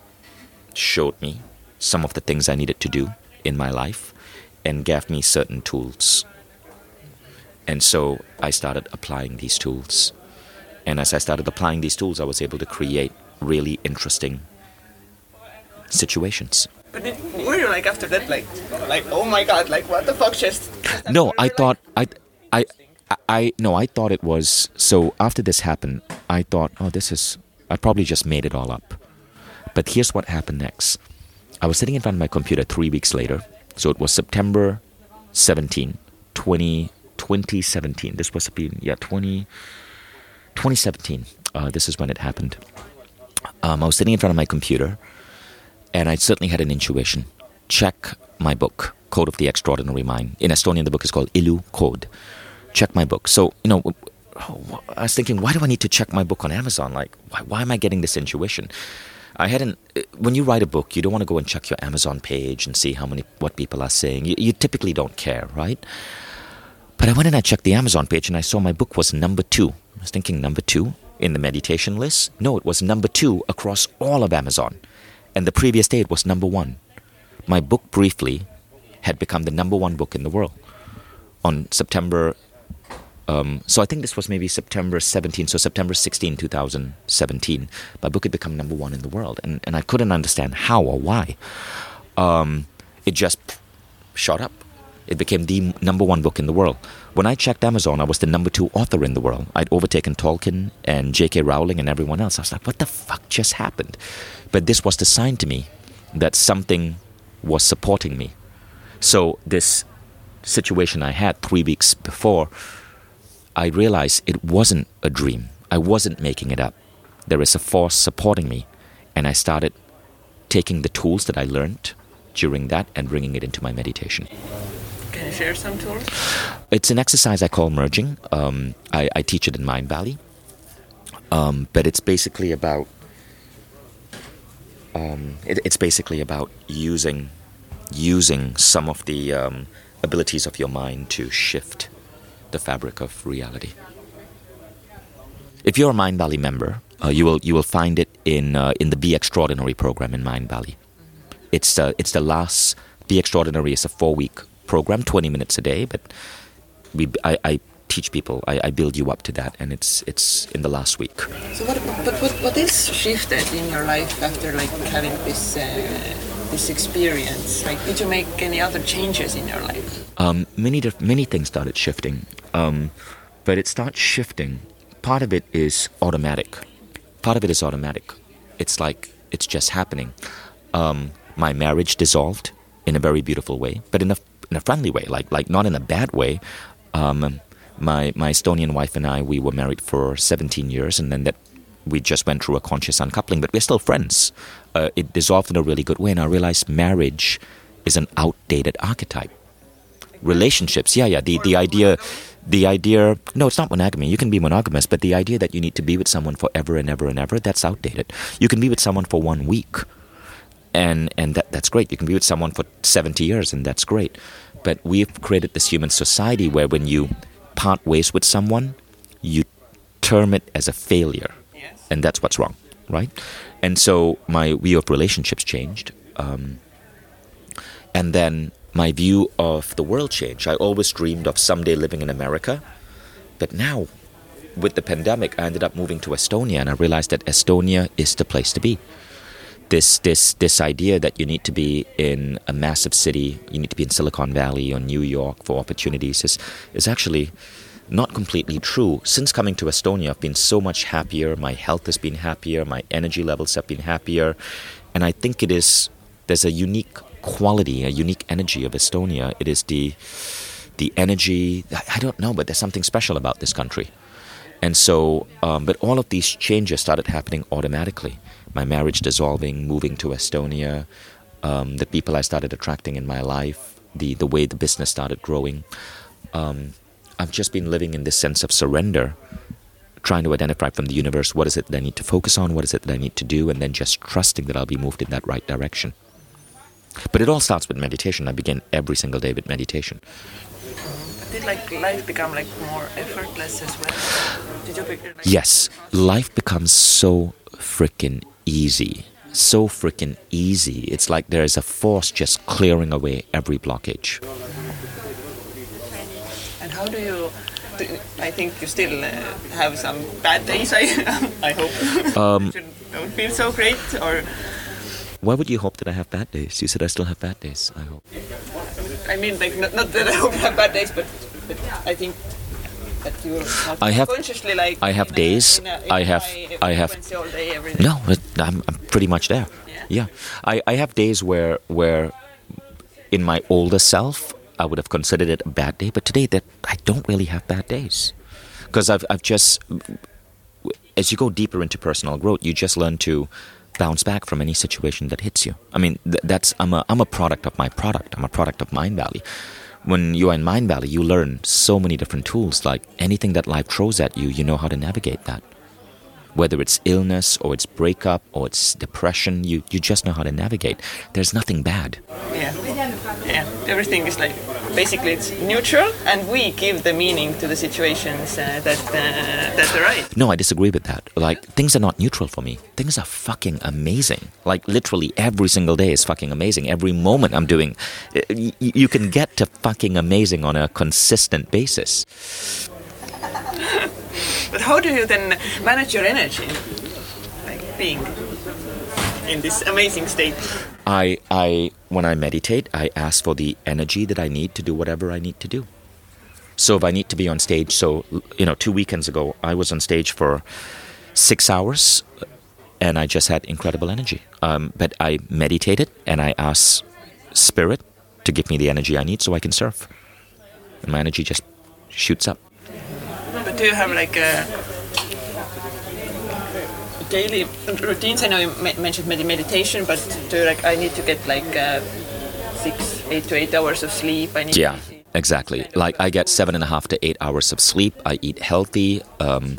showed me some of the things I needed to do in my life and gave me certain tools. And so I started applying these tools. And as I started applying these tools, I was able to create really interesting situations. But did, were you like after that, like, like, oh my god, like, what the fuck just? No, I thought I, I, I no, I thought it was. So after this happened, I thought, oh, this is. I probably just made it all up. But here's what happened next. I was sitting in front of my computer three weeks later. So it was September 17, 20, 2017. This was yeah 20, 2017. Uh, this is when it happened. Um, I was sitting in front of my computer, and I certainly had an intuition. Check my book, Code of the Extraordinary Mind. In Estonian, the book is called Ilu Code. Check my book. So, you know, I was thinking, why do I need to check my book on Amazon? Like, why, why am I getting this intuition? I hadn't. Uh, when you write a book, you don't want to go and check your Amazon page and see how many what people are saying. You, you typically don't care, right? But I went and I checked the Amazon page and I saw my book was number two. I was thinking number two in the meditation list. No, it was number two across all of Amazon, and the previous day it was number one. My book briefly had become the number one book in the world on September um, so I think this was maybe September 17, so September 16, 2017. My book had become number one in the world, and, and I couldn't understand how or why. Um, it just shot up. It became the number one book in the world. When I checked Amazon, I was the number two author in the world. I'd overtaken Tolkien and J.K. Rowling and everyone else. I was like, what the fuck just happened? But this was the sign to me that something was supporting me. So this situation I had three weeks before I realized it wasn't a dream. I wasn't making it up. There is a force supporting me. And I started taking the tools that I learned during that and bringing it into my meditation. Can you share some tools? It's an exercise I call merging. Um, I, I, teach it in Mindvalley. Um, but it's basically about um, it, it's basically about using using some of the um, abilities of your mind to shift the fabric of reality. If you're a Mindvalley member, uh, you will you will find it in uh, in the Be Extraordinary program in Mindvalley. It's uh, it's the last Be Extraordinary is a four week program, twenty minutes a day, but we I, I teach people, I, I, build you up to that, and it's it's in the last week. So what but what, what is shifted in your life after like having this uh, this experience? Like, did you make any other changes in your life? Um, many many things started shifting. Um, but it starts shifting. Part of it is automatic. Part of it is automatic. It's like it's just happening. Um, my marriage dissolved in a very beautiful way, but in a in a friendly way, like like not in a bad way. Um, my my Estonian wife and I we were married for 17 years, and then that we just went through a conscious uncoupling, but we're still friends. Uh, it dissolved in a really good way, and I realized marriage is an outdated archetype. Relationships, yeah, yeah. The the idea the idea no it's not monogamy you can be monogamous but the idea that you need to be with someone forever and ever and ever that's outdated you can be with someone for one week and and that, that's great you can be with someone for 70 years and that's great but we've created this human society where when you part ways with someone you term it as a failure yes. and that's what's wrong right and so my view of relationships changed um, and then my view of the world changed. I always dreamed of someday living in America, but now, with the pandemic, I ended up moving to Estonia, and I realized that Estonia is the place to be. This this this idea that you need to be in a massive city, you need to be in Silicon Valley or New York for opportunities is is actually not completely true. Since coming to Estonia, I've been so much happier. My health has been happier. My energy levels have been happier, and I think it is there's a unique quality, a unique energy of Estonia. It is the the energy. I don't know, but there's something special about this country. And so, um, but all of these changes started happening automatically. My marriage dissolving, moving to Estonia, um, the people I started attracting in my life, the the way the business started growing. Um, I've just been living in this sense of surrender, trying to identify from the universe what is it that I need to focus on, what is it that I need to do, and then just trusting that I'll be moved in that right direction. But it all starts with meditation. I begin every single day with meditation. Did like life become like more effortless as well? Did you picture, like, yes, life becomes so freaking easy. So freaking easy. It's like there is a force just clearing away every blockage. And how do you? I think you still uh, have some bad days. I I hope. Um, don't feel so great, or why would you hope that I have bad days? You said I still have bad days. I hope. I mean, like not, not that I hope you have bad days, but, but I think I have, consciously like. I have days. I have. I have. Day, no, I'm, I'm pretty much there. Yeah. yeah. I, I have days where where in my older self I would have considered it a bad day, but today that I don't really have bad days because I've I've just as you go deeper into personal growth, you just learn to bounce back from any situation that hits you. I mean, th- that's I'm a I'm a product of my product. I'm a product of Mindvalley. When you are in Mindvalley, you learn so many different tools. Like anything that life throws at you, you know how to navigate that. Whether it's illness or it's breakup or it's depression, you, you just know how to navigate. There's nothing bad. Yeah, yeah. Everything is like basically it's neutral, and we give the meaning to the situations uh, that uh, that arise. No, I disagree with that. Like things are not neutral for me. Things are fucking amazing. Like literally every single day is fucking amazing. Every moment I'm doing, y- you can get to fucking amazing on a consistent basis. But how do you then manage your energy, like being in this amazing state? I, I, when I meditate, I ask for the energy that I need to do whatever I need to do. So if I need to be on stage, so you know, two weekends ago I was on stage for six hours, and I just had incredible energy. Um, but I meditated and I asked spirit to give me the energy I need so I can surf, and my energy just shoots up. But do you have like a daily routines? I know you mentioned med- meditation, but do you like I need to get like uh, six, eight to eight hours of sleep? I need Yeah, exactly. Like I get seven and a half to eight hours of sleep. I eat healthy. Um,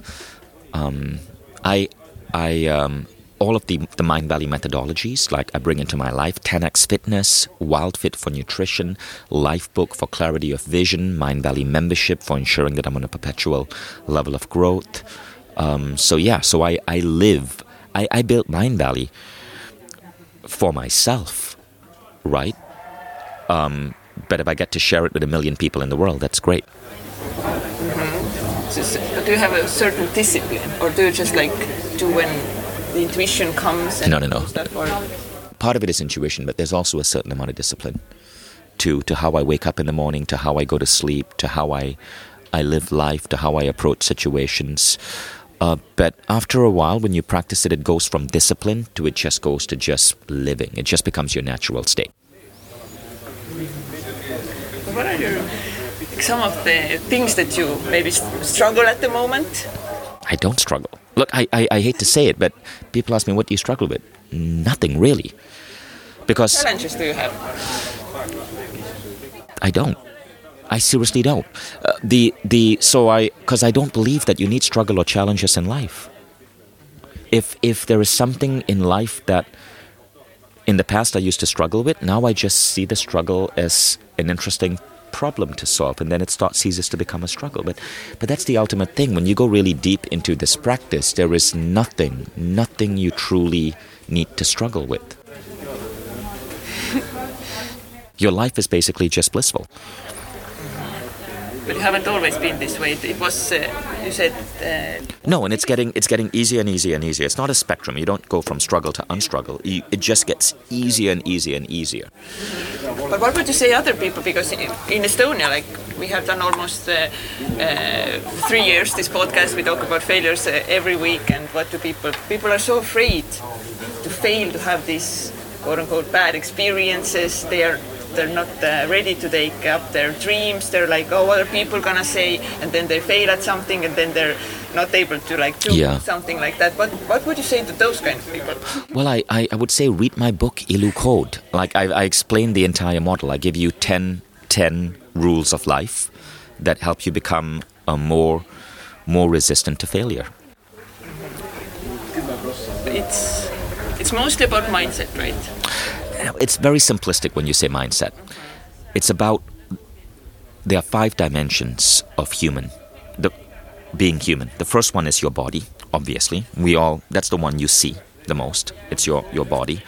um, I, I, um, all of the the Mindvalley methodologies, like I bring into my life, 10x Fitness, WildFit for nutrition, Lifebook for clarity of vision, Mindvalley membership for ensuring that I'm on a perpetual level of growth. Um, so yeah, so I I live. I, I built Mindvalley for myself, right? Um, but if I get to share it with a million people in the world, that's great. So, so- but do you have a certain discipline, or do you just like do when the intuition comes? And No, no, no. Part of it is intuition, but there's also a certain amount of discipline to to how I wake up in the morning, to how I go to sleep, to how I I live life, to how I approach situations. Uh, but after a while, when you practice it, it goes from discipline to it just goes to just living. It just becomes your natural state. what are your some of the things that you maybe struggle at the moment? I don't struggle. Look, I, I, I hate to say it, but people ask me, what do you struggle with? Nothing really. Because Challenges do you have? I don't. I seriously don't. Uh, the the so I because I don't believe that you need struggle or challenges in life. If if there is something in life that in the past I used to struggle with, now I just see the struggle as an interesting problem to solve, and then it starts ceases to become a struggle. But but that's the ultimate thing. When you go really deep into this practice, there is nothing, nothing you truly need to struggle with. Your life is basically just blissful. But you haven't always been this way. It was uh, you said. Uh, No, and it's getting it's getting easier and easier and easier. It's not a spectrum. You don't go from struggle to unstruggle. You, it just gets easier and easier and easier. But what would you say other people? Because in Estonia, like we have done almost uh, uh, three years this podcast. We talk about failures uh, every week, and what do people? People are so afraid to fail, to have these quote unquote bad experiences. They are they're not uh, ready to take up their dreams. They're like, oh, what are people gonna say? And then they fail at something, and then they're not able to like do Yeah. something like that. What what would you say to those kind of people? Well, I, I, I would say read my book, Ilu Code. Like I, I explain the entire model. I give you 10, 10 rules of life that help you become a more more resistant to failure. It's it's mostly about mindset, right? Eh, it's very simplistic when you say mindset. It's about there are five dimensions of human, being human. The first one is your body, obviously. We all that's the one you see the most. It's your your body.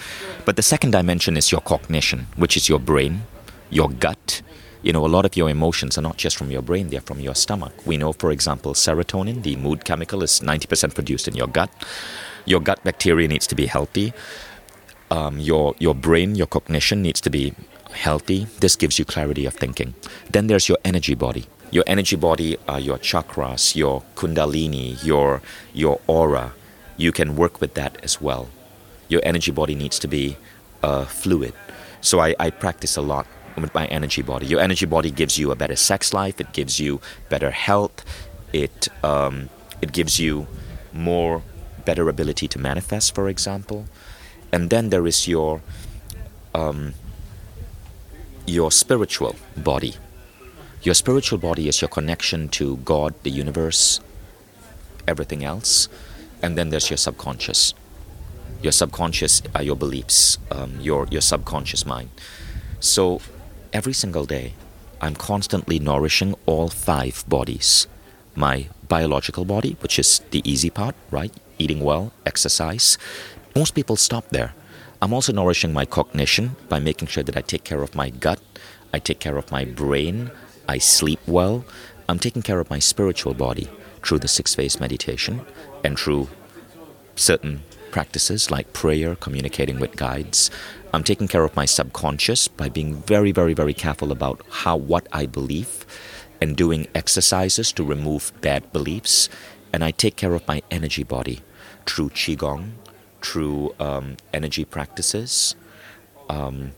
But the second dimension is your cognition, which is your brain, your gut. You know, a lot of your emotions are not just from your brain, they're from your stomach. We know, for example, serotonin, the mood chemical, is 90% produced in your gut. Your gut bacteria needs to be healthy um, your your brain, your cognition needs to be healthy. This gives you clarity of thinking. Then there's your energy body. Your energy body are your chakras, your kundalini, your your aura. You can work with that as well. Your energy body needs to be uh, fluid. So I, I practice a lot with my energy body. Your energy body gives you a better sex life. It gives you better health. It um, it gives you more better ability to manifest, for example and then there is your um, your spiritual body. Your spiritual body is your connection to God, the universe, everything else, and then there's your subconscious. Your subconscious are your beliefs, um, your your subconscious mind. So every single day, I'm constantly nourishing all five bodies. My biological body, which is the easy part, right? Eating well, exercise. Most people stop there. I'm also nourishing my cognition by making sure that I take care of my gut, I take care of my brain, I sleep well. I'm taking care of my spiritual body through the six phase meditation and through certain practices like prayer, communicating with guides. I'm taking care of my subconscious by being very, very, very careful about how what I believe and doing exercises to remove bad beliefs. And I take care of my energy body through qigong, through um, energy practices. Um,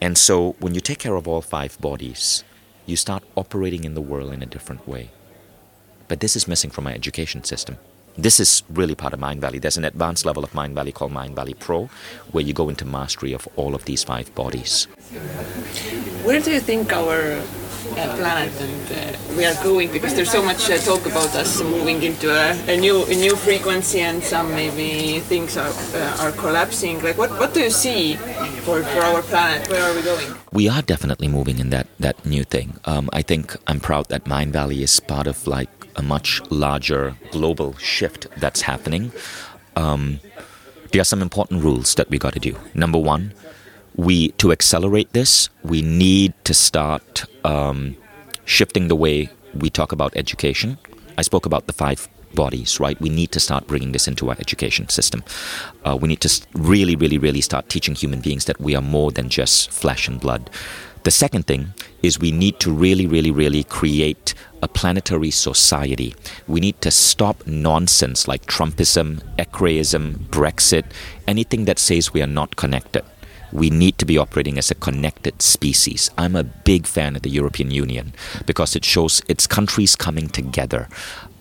and so when you take care of all five bodies, you start operating in the world in a different way. But this is missing from my education system. This is really part of Mindvalley. There's an advanced level of Mindvalley called Mindvalley Pro, where you go into mastery of all of these five bodies. Where do you think our planet and uh, we are going because there's so much uh, talk about us moving into a, a, new a new frequency and some maybe things are uh, are collapsing. Like what what do you see for, for our planet? Where are we going? We are definitely moving in that that new thing. Um, I think I'm proud that Mindvalley is part of like a much larger global shift that's happening. Um, there are some important rules that we got to do. Number one we to accelerate this, we need to start um, shifting the way we talk about education. I spoke about the five bodies, right? We need to start bringing this into our education system. Uh, we need to really, really, really start teaching human beings that we are more than just flesh and blood. The second thing is we need to really, really, really create a planetary society. We need to stop nonsense like Trumpism, Ekreism, Brexit, anything that says we are not connected we need to be operating as a connected species. I'm a big fan of the European Union because it shows its countries coming together.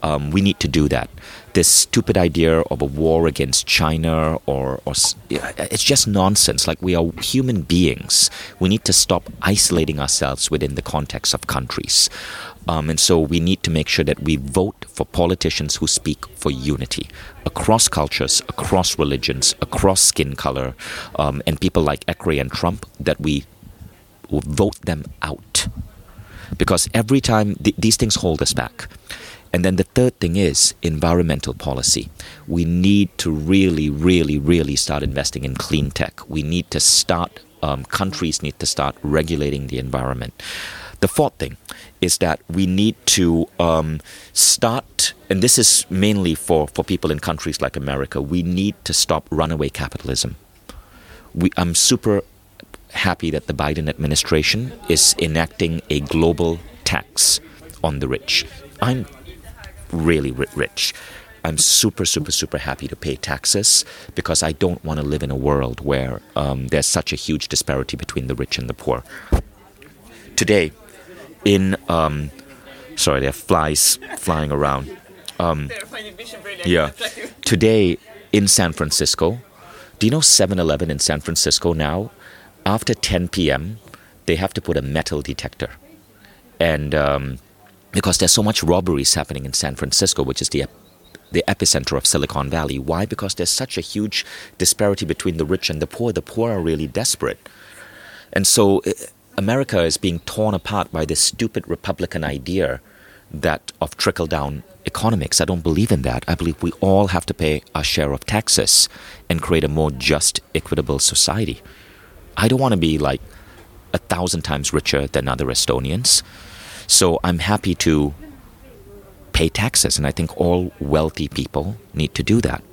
Um, we need to do that. This stupid idea of a war against China or, or it's just nonsense. Like we are human beings. We need to stop isolating ourselves within the context of countries. Um, and so we need to make sure that we vote for politicians who speak for unity across cultures, across religions, across skin color, um, and people like Ekre and Trump, that we vote them out. Because every time th- these things hold us back. And then the third thing is environmental policy. We need to really, really, really start investing in clean tech. We need to start, um, countries need to start regulating the environment. The fourth thing is that we need to um, start, and this is mainly for, for people in countries like America, we need to stop runaway capitalism. We, I'm super happy that the Biden administration is enacting a global tax on the rich. I'm really rich. I'm super, super, super happy to pay taxes because I don't want to live in a world where um, there's such a huge disparity between the rich and the poor. Today, in um, sorry, there are flies flying around. Um, yeah, today in San Francisco, do you know 7-Eleven in San Francisco now? After 10 p.m., they have to put a metal detector, and um, because there's so much robberies happening in San Francisco, which is the the epicenter of Silicon Valley. Why? Because there's such a huge disparity between the rich and the poor. The poor are really desperate, and so eh, America is being torn apart by this stupid Republican idea that of trickle down economics. I don't believe in that. I believe we all have to pay our share of taxes and create a more just, equitable society. I don't want to be like a thousand times richer than other Estonians. So I'm happy to pay taxes, and I think all wealthy people need to do that.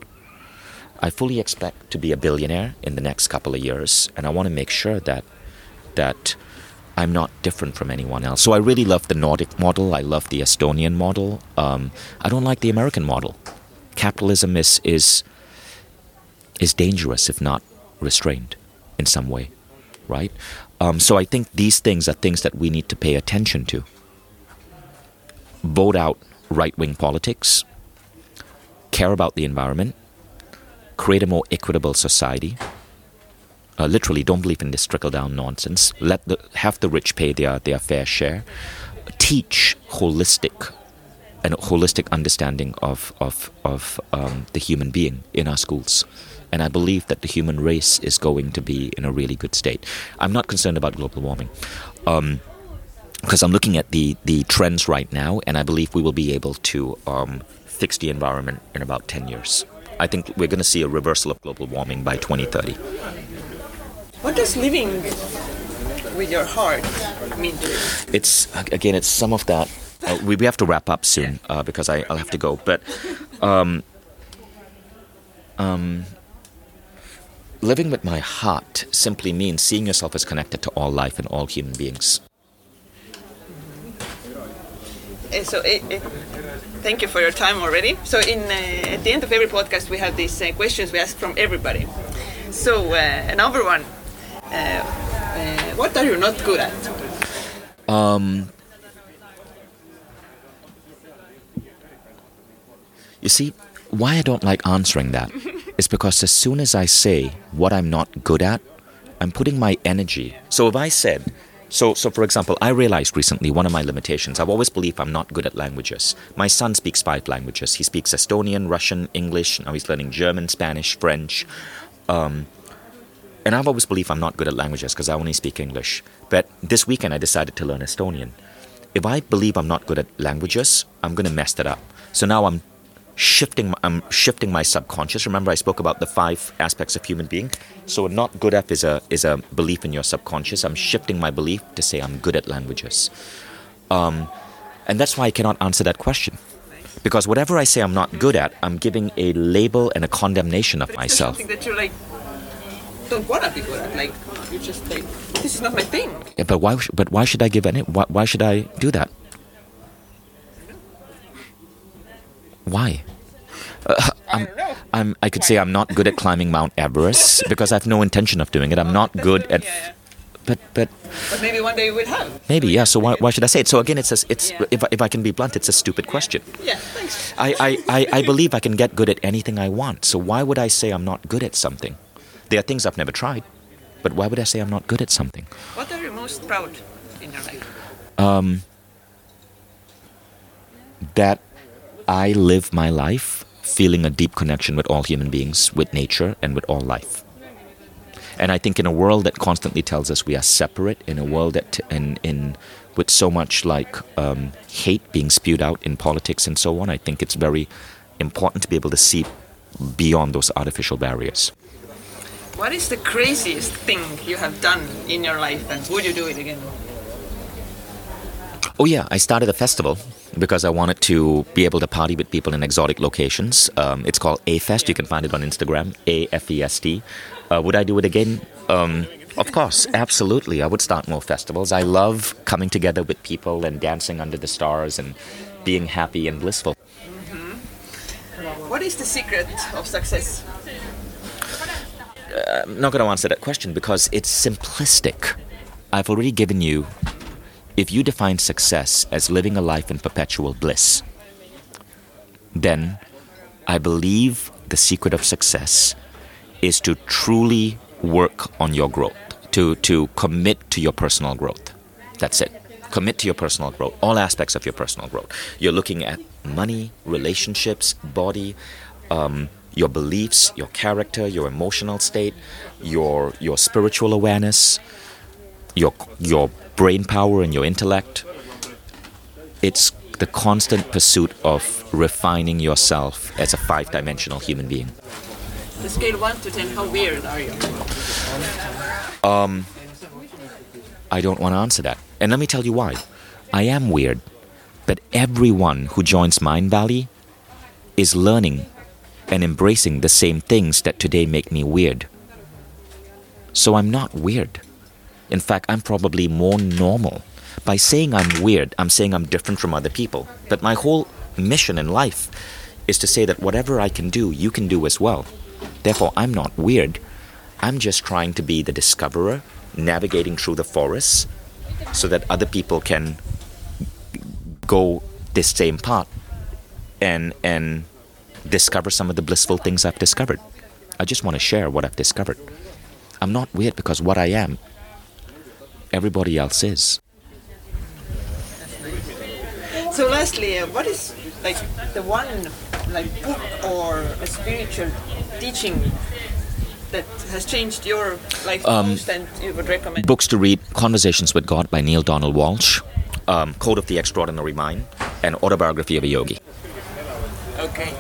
I fully expect to be a billionaire in the next couple of years, and I want to make sure that that I'm not different from anyone else. So I really love the Nordic model. I love the Estonian model. Um, I don't like the American model. Capitalism is is is dangerous if not restrained in some way, right? Um, so I think these things are things that we need to pay attention to. Vote out right wing politics. Care about the environment. Create a more equitable society uh, literally don't believe in this trickle down nonsense. Let the have the rich pay their their fair share. Teach holistic an holistic understanding of of of um, the human being in our schools. And I believe that the human race is going to be in a really good state. I'm not concerned about global warming. Um, because I'm looking at the, the trends right now, and I believe we will be able to um, fix the environment in about 10 years. I think we're going to see a reversal of global warming by 2030. What does living with your heart mean to you? It's again, it's some of that. Uh, we, we have to wrap up soon uh, because I, I'll have to go. But um, um, living with my heart simply means seeing yourself as connected to all life and all human beings. Uh, so it, it, thank you for your time already. So in uh, at the end of every podcast, we have these uh, questions we ask from everybody. So uh, number one, uh, uh, what are you not good at? Um, you see, why I don't like answering that is because as soon as I say what I'm not good at, I'm putting my energy. So if I said, so, so for example, I realized recently one of my limitations. I've always believed I'm not good at languages. My son speaks five languages. He speaks Estonian, Russian, English. Now he's learning German, Spanish, French. Um, and I've always believed I'm not good at languages because I only speak English. But this weekend I decided to learn Estonian. If I believe I'm not good at languages, I'm going to mess that up. So now I'm shifting I'm shifting my subconscious. Remember I spoke about the five aspects of human being. So not good at is a is a belief in your subconscious. I'm shifting my belief to say I'm good at languages. Um, and that's why I cannot answer that question. Because whatever I say I'm not good at, I'm giving a label and a condemnation of myself. something that you like don't want to be good at. Like you just like this is not my thing. Yeah, but why? But why should I give any? Why, why should I do that? Why? Uh, I I'm. I'm. I could say I'm not good at climbing Mount Everest because I have no intention of doing it. I'm not good at. But but But maybe one day you will have. maybe yeah. So why, why should I say it? So again, it's a, it's Yeah. if I- if I can be blunt, it's a stupid question. Yeah, thanks. I, I, I, I believe I can get good at anything I want. So why would I say I'm not good at something? There are things I've never tried, but why would I say I'm not good at something? What are you most proud in your life? um, that I live my life feeling a deep connection with all human beings, with nature, and with all life. And I think in a world that constantly tells us we are separate, in a world that, in, in with so much like um, hate being spewed out in politics and so on, I think it's very important to be able to see beyond those artificial barriers. What is the craziest thing you have done in your life, and would you do it again? Oh yeah, I started a festival because I wanted to be able to party with people in exotic locations. Um, it's called A Fest. You can find it on Instagram, A F E S T. Uh, would I do it again? Um, of course, absolutely. I would start more festivals. I love coming together with people and dancing under the stars and being happy and blissful. What is the secret of success? I'm not going to answer that question because it's simplistic. I've already given you. If you define success as living a life in perpetual bliss, then I believe the secret of success is to truly work on your growth, to, to commit to your personal growth. That's it. Commit to your personal growth, all aspects of your personal growth. You're looking at money, relationships, body, um, your beliefs, your character, your emotional state, your your spiritual awareness, your your brain power and your intellect. It's the constant pursuit of refining yourself as a five-dimensional human being. The scale 1 to 10, how weird are you? Um, I don't want to answer that. And let me tell you why. I am weird, but everyone who joins Mindvalley is learning and embracing the same things that today make me weird. So I'm not weird. In fact, I'm probably more normal. By saying I'm weird, I'm saying I'm different from other people. But my whole mission in life is to say that whatever I can do, you can do as well. Therefore, I'm not weird. I'm just trying to be the discoverer, navigating through the forests so that other people can go this same path and and discover some of the blissful things I've discovered. I just want to share what I've discovered. I'm not weird because what I am, everybody else is. So lastly, uh, what is like the one like book or a spiritual teaching that has changed your life Um, most and you would recommend? Books to read Conversations with God by Neale Donald Walsch, um, Code of the Extraordinary Mind, and Autobiography of a Yogi. Okay.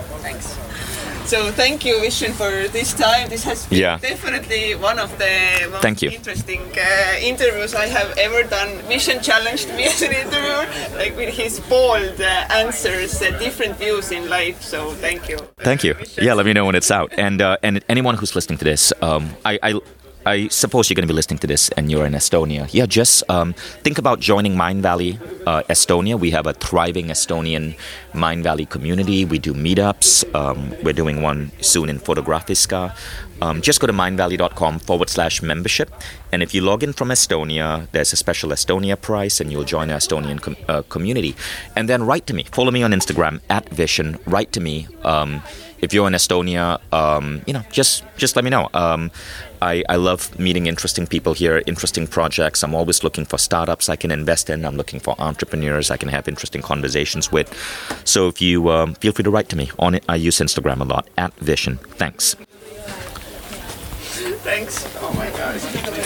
So thank you, Vishen, for this time. This has been Yeah. definitely one of the most Thank you. interesting uh, interviews I have ever done. Vishen challenged me as an interviewer, like with his bold uh, answers, uh, different views in life. So thank you. Thank you. Vishen. Yeah, let me know when it's out. And uh, and anyone who's listening to this, um, I, I I suppose you're going to be listening to this and you're in Estonia. Yeah, just um, think about joining Mindvalley uh, Estonia. We have a thriving Estonian Mindvalley community. We do meetups. Um, we're doing one soon in Fotografiska. Um, just go to mindvalley.com forward slash membership. And if you log in from Estonia, there's a special Estonia price and you'll join our Estonian com- uh, community. And then write to me. Follow me on Instagram at Vishen. Write to me. If you're in Estonia, um, you know, just just let me know. Um, I, I love meeting interesting people here, interesting projects. I'm always looking for startups I can invest in. I'm looking for entrepreneurs I can have interesting conversations with. So if you um, feel free to write to me on it, I use Instagram a lot at Vishen. Thanks. Thanks. Oh my gosh.